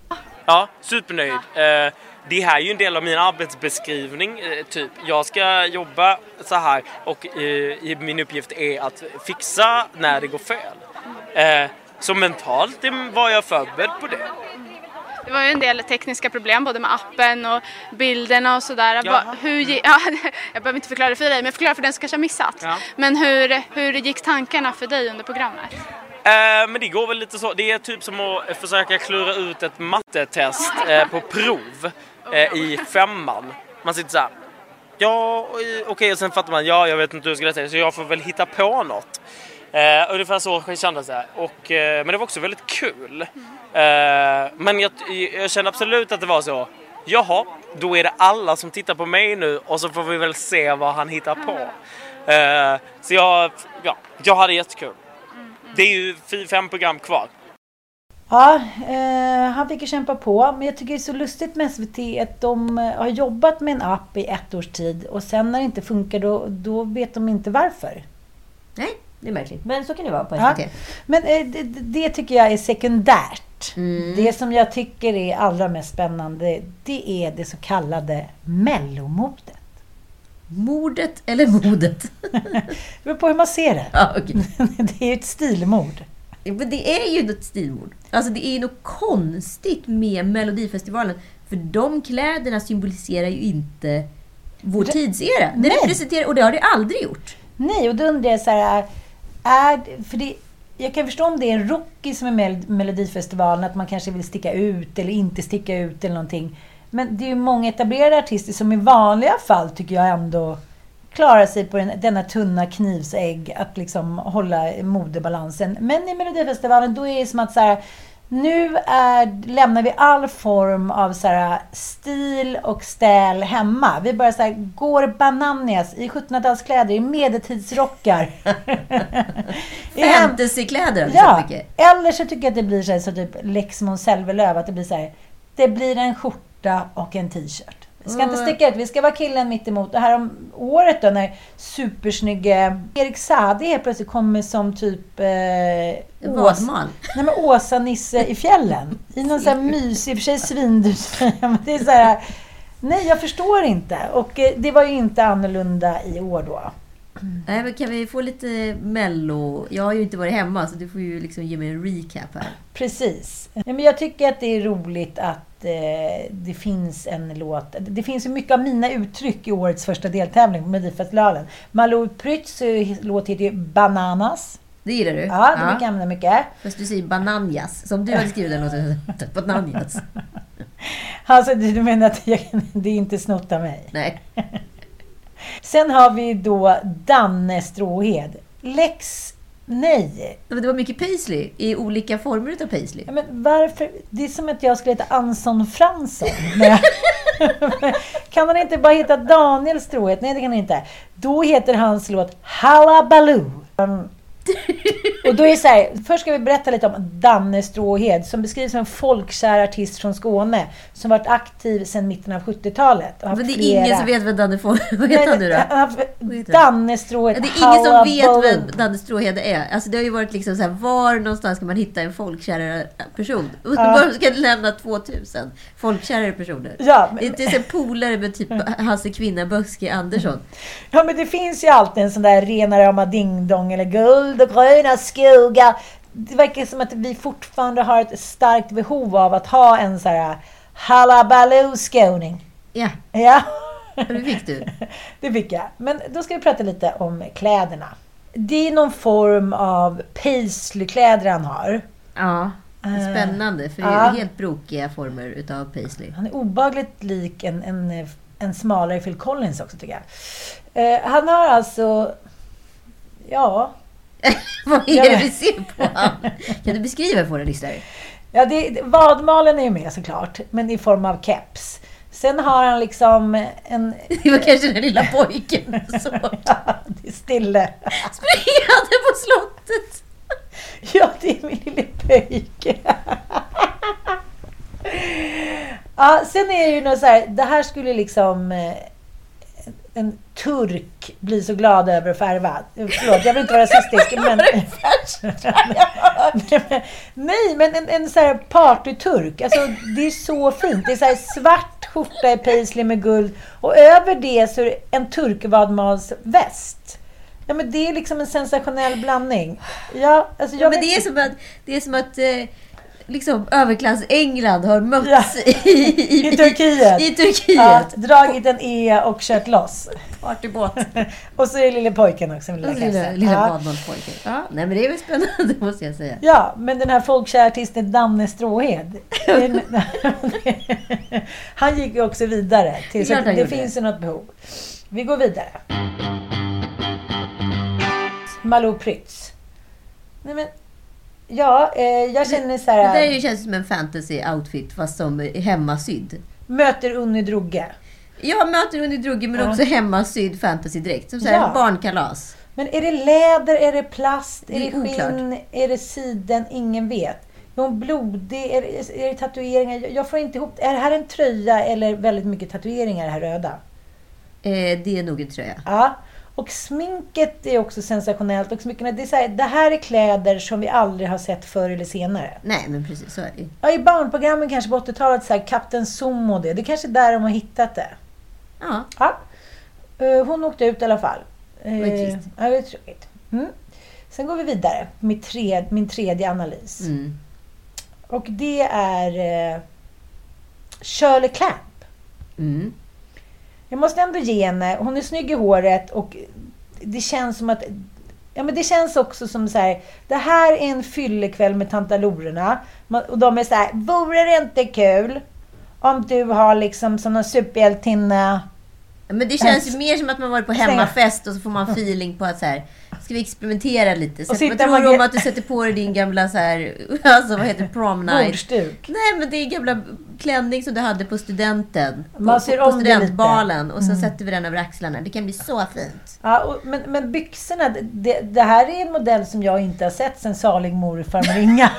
Ja, supernöjd. Eh, Det här är ju en del av min arbetsbeskrivning. eh, Typ, jag ska jobba så här och eh, min uppgift är att fixa när det går fel. Så mentalt var jag förberedd på det. Det var ju en del tekniska problem både med appen och bilderna och sådär. Jaha. Hur, <laughs> ja, jag behöver inte förklara det för dig, men förklara för den som kanske har missat. Ja. Men hur, hur gick tankarna för dig under programmet? Eh, men det går väl lite så. Det är typ som att försöka klura ut ett mattetest eh, på prov eh, i femman. Man sitter så här. Ja, okej, okay, och sen fattar man. Ja, jag vet inte hur jag ska säga. så jag får väl hitta på något. Eh, ungefär så kändes det. Och, eh, men det var också väldigt kul. Eh, men jag, jag kände absolut att det var så. Jaha, då är det alla som tittar på mig nu och så får vi väl se vad han hittar på. Eh, så jag, ja, jag hade jättekul. Det är ju fem program kvar. Ja, eh, han fick ju kämpa på. Men jag tycker det är så lustigt med SVT att de eh, har jobbat med en app i ett års tid och sen när det inte funkar då, då vet de inte varför. Nej, det är märkligt. Men så kan det vara på Ja. SVT. Men eh, det, det- det tycker jag är sekundärt. Mm. Det som jag tycker är allra mest spännande det är det så kallade mellomodet. Mordet eller modet? Det beror på hur man ser det. ja, okej. <laughs> Det är ju ett stilmord. Men det är ju något stilmord. Alltså det är ju något konstigt med Melodifestivalen. För de kläderna symboliserar ju inte vår Re- tidsera. Det representerar, och det har det aldrig gjort. Nej, och då undrar jag så här, är, för det, jag kan förstå om det är en rocky som är med Melodifestivalen, att man kanske vill sticka ut eller inte sticka ut eller någonting. Men det är ju många etablerade artister som i vanliga fall tycker jag ändå klarar sig på den, denna tunna knivsägg att liksom hålla modebalansen. Men i Melodifestivalen då är det som att så här, nu är, lämnar vi all form av så här, stil och stäl hemma. Vi bara så här, går bananas i 1700-talskläder, i medeltidsrockar. <laughs> Fantasykläder har vi Ja, eller så tycker jag att det blir så, här, så typ Lex Måns Zelmerlöw, att det blir så här, det blir en skjorta och en t-shirt. Vi ska inte Mm. sticka ut, vi ska vara killen mitt emot. Det här om året då när supersnygge Erik Saade helt plötsligt kommer som typ... Eh, Vadmal. Nej men Åsa-Nisse i fjällen. I någon sån här <laughs> mysig, i och för sig svindyr <laughs> men det är så här, Nej, jag förstår inte. Och eh, det var ju inte annorlunda i år då. Nej, men kan vi få lite mello? Jag har ju inte varit hemma så du får ju liksom ge mig en recap här. Precis. Ja, men jag tycker att det är roligt att eh, det finns en låt. Det finns ju mycket av mina uttryck i årets första deltävling på Melodifestivalen. Malou Prytz eh, låt heter ju Bananas. Det gillar du? Ja, det brukar jag använda mycket. Fast du säger bananjas. Som du hade skrivit den låten. <laughs> Bananjas. Alltså, du du menar att jag, <laughs> det är inte snott av mig? Nej. <laughs> Sen har vi då Danne Stråhed. Lex... Nej. Det var mycket paisley i olika former utav paisley. Ja, men varför? Det är som att jag skulle heta Anson Fransson. <laughs> Kan han inte bara heta Daniel Stråhed? Nej, det kan han inte. Då heter hans låt Hallabaloo. <laughs> Och då är så här, först ska vi berätta lite om Danne Stråhed som beskrivs som en folkkär artist från Skåne som varit aktiv sedan mitten av 70-talet. och haft Men det är flera- ingen som vet vem Danne får. <laughs> Vad heter han nu då? Danne Stråhed. Ja, Det är ingen som vet vem Danne Stråhede är. Alltså det har ju varit liksom så här, var någonstans ska man hitta en folkkärare person? Var ska du lämna 2000 folkkärare personer? Ja, men- Det är här polare med typ <laughs> Hasse Kvinna Böske Andersson. Ja, men det finns ju alltid en sån där rena rama ding-dong eller guld och gröna skogar. Det verkar som att vi fortfarande har ett starkt behov av att ha en sån här hallabaloo-skåning. Ja, Ja, det fick du. <laughs> det fick jag. Men då ska vi prata lite om kläderna. Det är någon form av paisley-kläder han har. Ja, spännande. För det är Ja. helt brokiga former utav paisley. Han är obagligt lik en, en, en smalare Phil Collins också tycker jag. Eh, han har alltså... Ja, <laughs> Vad är Ja, det vi ser på? <laughs> Kan du beskriva för våra lyssnare? Ja, det, vadmalen är ju med såklart, men i form av keps. Sen har han liksom en... <laughs> Det var kanske den lilla pojken Ja, det är stille. springande på slottet. Ja, det är min lille pöjke. Ja, sen är det ju något så här, det här skulle liksom eh, en turk bli så glad över att färva. Förlåt, jag vill inte vara rasistisk. Men... Nej, men en, en så här partyturk. Alltså, det är så fint. Det är så här svart skjorta i paisley med guld och över det så är det en turkvadmalsväst. Ja, men det är liksom en sensationell blandning. Ja, alltså Ja, men det är som att, det är som att eh, liksom överklass-England har mötts Ja. i, i, I Turkiet. I Turkiet. Ja, dragit en E och kört loss. Partybåt. <laughs> Och så är det lille pojken också lilla Lilla, kassen. lilla ja. badmanspojken. Ja, nej men det är väl spännande <laughs> måste jag säga. ja, men den här folkkära artisten Danne Stråhed. <laughs> han gick ju också vidare. Till, så det finns ju något behov. Vi går vidare. Malou Prytz. Nej men, ja, eh, jag känner så Det här. där är ju- känns som en fantasy-outfit fast som hemmasydd. Möter Unni Drogge. Jag möter Unni Drugge men Ja. också hemmasydd fantasy-dräkt. Som så här Ja. barnkalas. Men är det läder, är det plast, Det är är det oklart. skinn, är det siden? Ingen vet. Är hon blodig? Är det, är det tatueringar? Jag- Jag får inte ihop Är det här en tröja eller väldigt mycket tatueringar, det här röda? Eh, det är nog en tröja. Ja. Och sminket är också sensationellt. Och smyckena, det, är så här, det här är kläder som vi aldrig har sett förr eller senare. Nej men precis, så är det. Ja, I barnprogrammen kanske på 80-talet, så här, Kapten Zoom och det. Det är kanske är där de har hittat det. Ja. Ja. Eh, Hon åkte ut i alla fall. var ju Eh, trist. Ja, det är tråkigt. Mm. Sen går vi vidare. Min, tre, min tredje analys. Mm. Och det är eh, Shirley Clamp. Mm. Jag måste ändå ge henne, hon är snygg i håret och det känns som att Ja men det känns också som så här, det här är en fyllekväll med tantalorerna. Och de är så här, vore det inte kul om du har liksom som någon superhjältinna Men det känns ju mer som att man varit på hemmafest och så får man feeling på att så här, ska vi experimentera lite? Så Och vad tror du om att du sätter på dig din gamla så här, <laughs> alltså vad heter prom night? bordsduk. Nej men det är gamla klänning som du hade på studenten. Man på, på. Mm. studentbalen och så sätter vi den över axlarna. Det kan bli så fint. Ja, och, men, men byxorna, det, det här är en modell som jag inte har sett sen salig morfar ringa.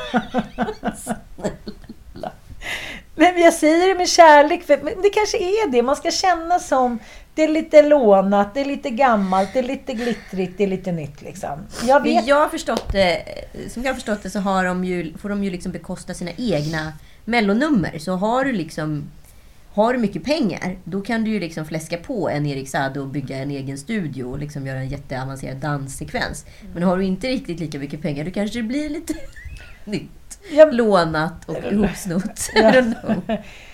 Nej, <laughs> men jag säger det med kärlek, för det kanske är det. Man ska känna som, det är lite lånat, det är lite gammalt, det är lite glittrigt, det är lite nytt liksom. Jag vet. jag har förstått det, som jag har förstått det så har de ju, får de ju liksom bekosta sina egna mellonummer. Så har du liksom har du mycket pengar, då kan du ju liksom fläska på en Erik Saade och bygga en egen studio och liksom göra en jätteavancerad danssekvens. Men har du inte riktigt lika mycket pengar, då kanske det blir lite <laughs> nytt. Lånat och ihopsnott. <laughs> <laughs>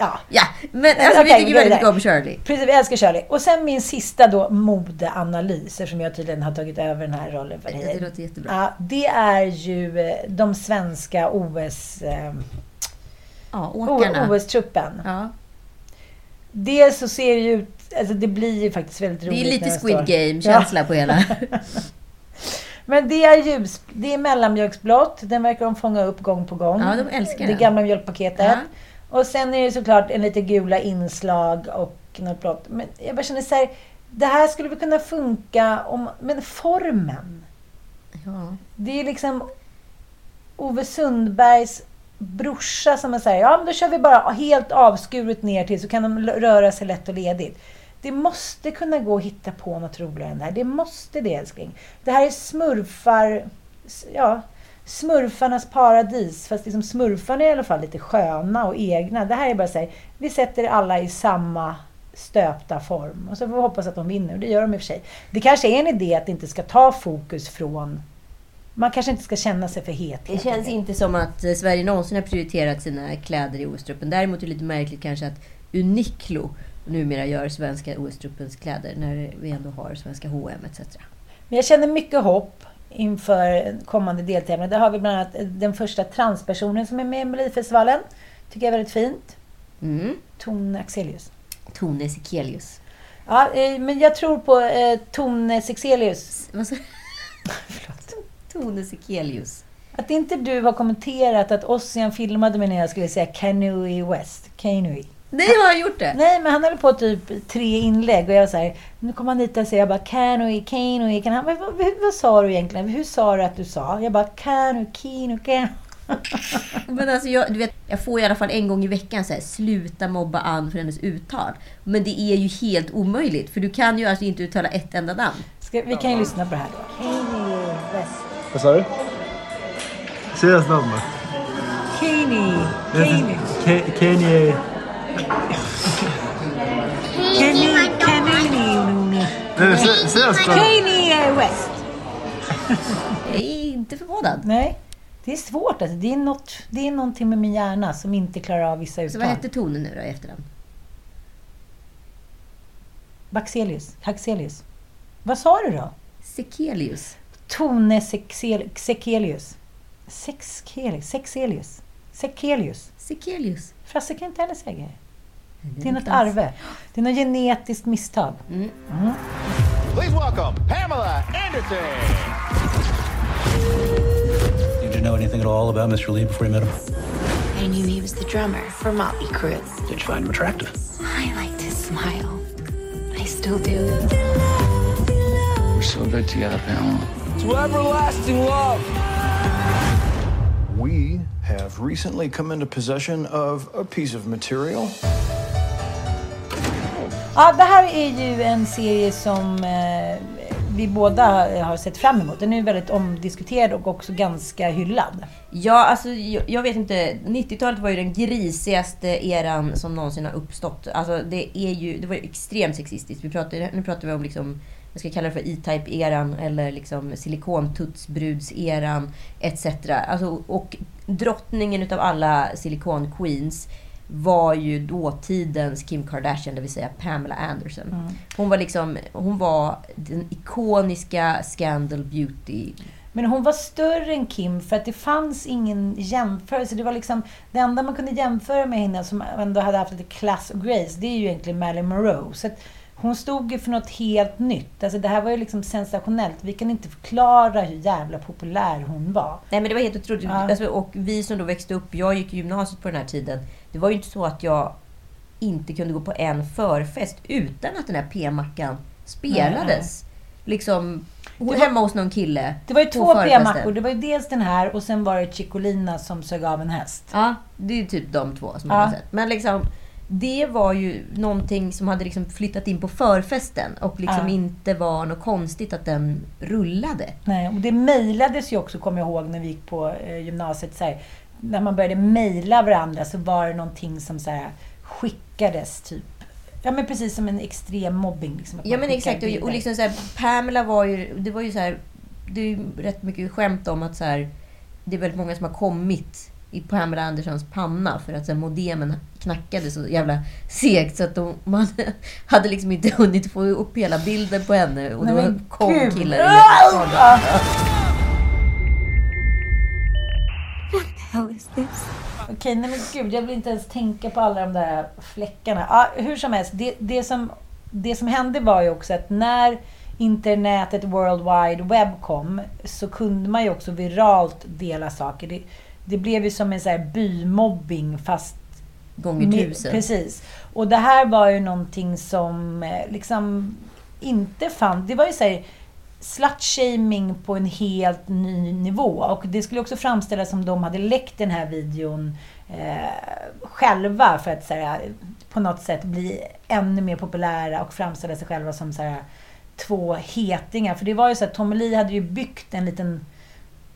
Ja. Ja, Ja, men alltså, vi tycker det väldigt det. mycket om Shirley. precis. Jag älskar Shirley. Och sen min sista då, modeanalys, eftersom jag tydligen har tagit över den här rollen för Det, dig. det låter jättebra. Ja, det är ju eh, de svenska OS... Eh, Ja, åkarna. OS-truppen. Ja. Dels så ser det ju ut... Alltså det blir ju faktiskt väldigt Det roligt. är lite Squid Game-känsla på hela. <laughs> Men det är ljus... Det är mellanmjölksblått. Den verkar de fånga upp gång på gång. Ja, de älskar Det den. gamla mjölkpaketet. Ja. Och sen är det såklart en lite gula inslag och något blått. Men jag bara känner så här... Det här skulle väl kunna funka om... Men formen. Ja. Det är liksom Ove Sundbergs brorsa som är såhär, ja men då kör vi bara helt avskuret ner till så kan de röra sig lätt och ledigt. Det måste kunna gå att hitta på något roligare än det här. Det måste det älskling. Det här är smurfar, ja, smurfarnas paradis. Fast liksom smurfarna är i alla fall lite sköna och egna. Det här är bara såhär, vi sätter alla i samma stöpta form. Och så får vi hoppas att de vinner. Och det gör de i och för sig. Det kanske är en idé att inte ska ta fokus från man kanske inte ska känna sig för het. Det känns inte som att eh, Sverige någonsin har prioriterat sina kläder i OS-truppen. Däremot är det lite märkligt kanske att Uniqlo numera gör svenska OS-truppens kläder när vi ändå har svenska H&M etc. Men jag känner mycket hopp inför kommande deltävlingar. Där har vi bland annat den första transpersonen som är med i Melodifestivalen. Tycker jag är väldigt fint. Mm. Tone Axelius. Tone Sekelius. Ja, eh, men jag tror på eh, Tone Sexelius. Sa <laughs> Tone Sekelius. Att inte du har kommenterat att Ossian filmade mig när jag skulle säga Kanui West. Kanui. Nej, har jag gjort det? Nej, men han höll på typ tre inlägg och jag var så här, nu kommer han hit och säger jag bara Kanui, Kanui, kan han, vad, vad, vad sa du egentligen? Hur sa du att du sa? Jag bara Kanu, Kinu, Kanu. Men alltså jag, du vet, jag får i alla fall en gång i veckan så här, sluta mobba Ann för hennes uttal. Men det är ju helt omöjligt, för du kan ju alltså inte uttala ett enda namn. Ska, vi kan ju lyssna på det här då. Kanui West. Vad sa du? Säg hans namn då. Kani. Kani. Ke- Kanye... Namn. Kanye West. Jag är inte förvånad. Nej. Det är svårt alltså. Det är, något, det är någonting med min hjärna som inte klarar av vissa Så uttal. vad hette tonen nu då i efternamn? Baxelius. Haxelius. Vad sa du då? Sekelius. Tone Sexel- Sekelius. Sexelius. Sexelius. Sekelius. Sekelius. Frasse kan inte heller säga det. Mm, det är är något arve. Det är något genetiskt misstag. Mm. Mm. Please welcome Pamela Anderson. Did you know anything at all about Mr. Lee before you met him? I knew he was the drummer for Motley Crue. Did you find him attractive? I liked his smile. I still do. We're so good together, Pamela. To everlasting love. We have recently come into possession of a piece of material. Ja, det här är ju en serie som eh, vi båda har sett fram emot. Den är ju väldigt omdiskuterad och också ganska hyllad. Ja, alltså jag, jag vet inte. 90-talet var ju den grisigaste eran som någonsin har uppstått. Alltså det är ju, det var ju extremt sexistiskt. Vi pratar, nu pratar vi om liksom, jag ska kalla det för E-Type-eran eller liksom silikontutsbrudseran etc. Alltså, och drottningen utav alla silikon-queens var ju dåtidens Kim Kardashian, det vill säga Pamela Anderson. Hon var liksom, hon var den ikoniska Scandal Beauty Men hon var större än Kim för att det fanns ingen jämförelse. Det var liksom det enda man kunde jämföra med henne som ändå hade haft lite class och grace. Det är ju egentligen Marilyn Monroe. Så hon stod ju för något helt nytt. Alltså det här var ju liksom sensationellt. Vi kan inte förklara hur jävla populär hon var. Nej men det var helt otroligt. Ja. Alltså, och vi som då växte upp, jag gick i gymnasiet på den här tiden. Det var ju inte så att jag inte kunde gå på en förfest utan att den här p-mackan spelades. Liksom var- hemma hos någon kille. Det var ju två p-mackor. Det var ju dels den här och sen var det Chicolina som sög av en häst. Ja, det är typ de två som Ja. man har sett. Men liksom, det var ju någonting som hade liksom flyttat in på förfesten och liksom Ja. inte var något konstigt att den rullade. Nej, och det mejlades ju också, kommer jag ihåg, när vi gick på eh, gymnasiet. Så här, när man började mejla varandra så var det någonting som så här, skickades typ. Ja men precis som en extrem mobbing. Liksom, Ja men exakt. Och, och liksom så här, Pamela var ju... Det var ju så här, Det är ju rätt mycket skämt om att så här, det är väldigt många som har kommit i Pamela Anderssons panna för att så här, modemen knackade så jävla segt så att de, man <laughs> hade liksom inte hunnit få upp hela bilden på henne. Och det Nej, var men kom killar <laughs> i Ah! How is this? Okej, nej men gud, jag vill inte ens tänka på alla de där fläckarna. Ja, hur som helst, det, det, som, det som hände var ju också att när internetet, World Wide Web kom, så kunde man ju också viralt dela saker. Det, det blev ju som en så här bymobbing fast Gånger tusen. Precis. Och det här var ju någonting som eh, liksom inte fann... Det var ju så här slut-shaming på en helt ny nivå. Och det skulle också framställas som de hade läckt den här videon eh, själva för att så här, på något sätt bli ännu mer populära och framställa sig själva som så här, två hetingar. För det var ju så att Tommy Lee hade ju byggt en liten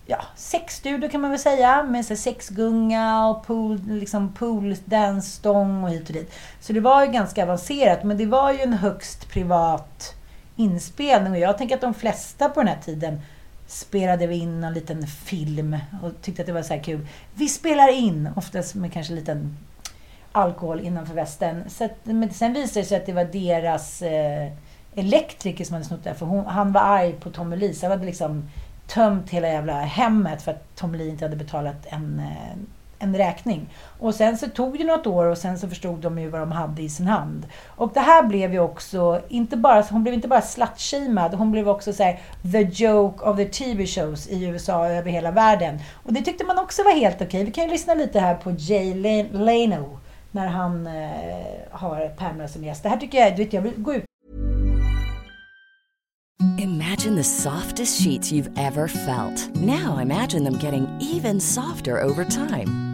ja, sexstudio kan man väl säga. Med såhär sexgunga och pool, liksom pool dansstång och hit och dit. Så det var ju ganska avancerat. Men det var ju en högst privat inspelning. Och jag tänker att de flesta på den här tiden spelade vi in en liten film och tyckte att det var så här kul. Vi spelar in, oftast med kanske en liten alkohol innanför västen. Så att, men sen visade det sig att det var deras eh, elektriker som hade snott det. För hon, han var arg på Tommy Lee. Så han hade liksom tömt hela jävla hemmet för att Tommy Lee inte hade betalat en, eh, en räkning. Och sen så tog det något år och sen så förstod de ju vad de hade i sin hand. Och det här blev ju också, inte bara, hon blev inte bara slutshamead, hon blev också så här, the joke of the TV shows i USA och över hela världen. Och det tyckte man också var helt okej. Vi kan ju lyssna lite här på Jay Leno när han eh, har Pamela som gäst. Det här tycker jag, du vet, jag vill gå ut Imagine the softest sheets you've ever felt. Now imagine them getting even softer over time.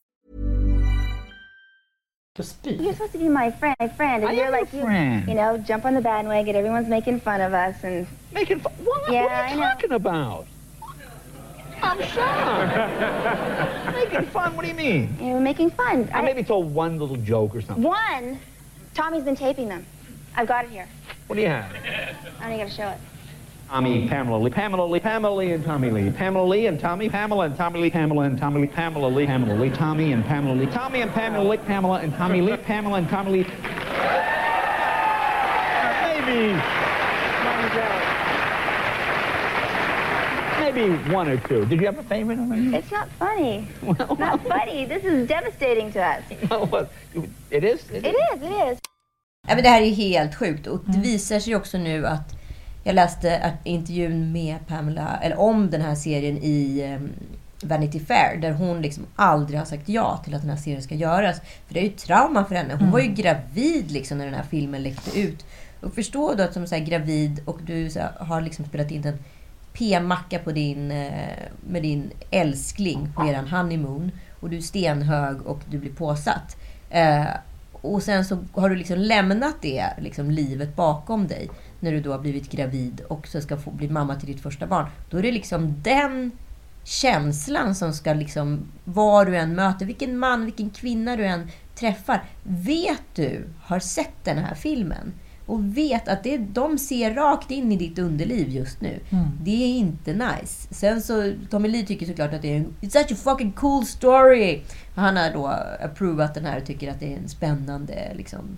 You're supposed to be my friend, my friend, and I you're like your. You, you know, jump on the bandwagon. Everyone's making fun of us, and making fun. What, yeah, what are I you know. talking about? I'm shocked. <laughs> making fun? What do you mean? You were making fun. I maybe told one little joke or something. One, Tommy's been taping them. I've got it here. What do you have? I don't even got to show it. Tommy, Pamela Lee, Pamela Lee, Pamela Lee, and Tommy Lee, Pamela Lee and Tommy, Pamela and Tommy Lee, Pamela and Tommy Lee, Pamela Lee, Pamela Lee, Tommy and Pamela Lee, Tommy and Pamela Lee, Pamela and Tommy Lee, Pamela and Tommy Lee. Maybe. Maybe one or two. Did you have a favorite? It's not funny. not funny. This is devastating to us. <laughs> Well, what? It is? It is. It is. Ja, men det här är helt sjukt. Och det visar sig också nu att jag läste intervjun med Pamela, eller om den här serien i um, Vanity Fair, där hon liksom aldrig har sagt ja till att den här serien ska göras. För det är ju trauma för henne. Hon Mm. var ju gravid liksom när den här filmen läckte ut. Och förstå då att som så gravid och du här, har liksom spelat in en p-macka på din, eh, med din älskling på eran honeymoon. Och du är stenhög och du blir påsatt. Eh, och sen så har du liksom lämnat det liksom, livet bakom dig. När du då har blivit gravid och så ska få bli mamma till ditt första barn. Då är det liksom den känslan som ska liksom, var du än möter, vilken man, vilken kvinna du än träffar. Vet du, har sett den här filmen och vet att det, de ser rakt in i ditt underliv just nu. Mm. Det är inte nice. Sen så, Tommy Lee tycker såklart att det är en It's such a fucking cool story. Han har då approvat den här och tycker att det är en spännande liksom,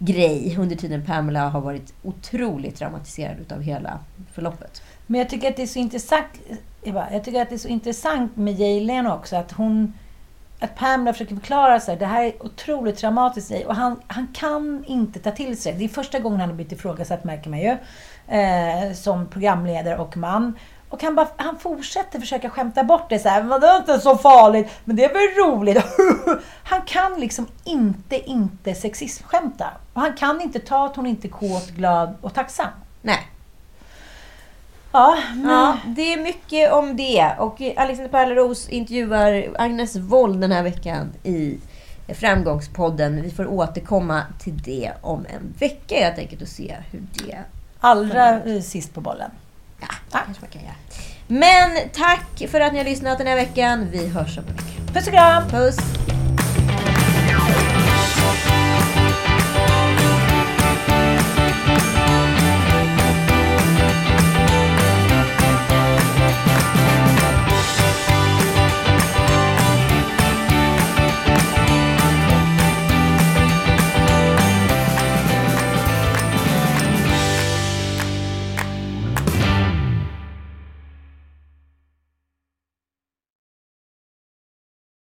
grej. Under tiden Pamela har varit otroligt traumatiserad utav hela förloppet. Men jag tycker att det är så intressant, Eva, jag tycker att det är så intressant med Jalen också, att hon att Pamela försöker förklara sig. Det här är otroligt traumatiskt för dig. Och han, han kan inte ta till sig. Det är första gången han har blivit ifrågasatt, märker man ju. Eh, som programledare och man. Och han, bara, han fortsätter försöka skämta bort det så här. "Men Det är inte så farligt, men det är väl roligt. <laughs> han kan liksom inte, inte sexismskämta. Och han kan inte ta att hon inte är kåt, glad och tacksam. Nej. Ja, men... Ja, det är mycket om det. Och Alexander Pärleros intervjuar Agnes Wold den här veckan i Framgångspodden. Vi får återkomma till det om en vecka helt enkelt och se hur det... Allra sist på bollen. Ja, kanske man kan göra. Men tack för att ni har lyssnat den här veckan. Vi hörs om en vecka. Puss och kram! Puss!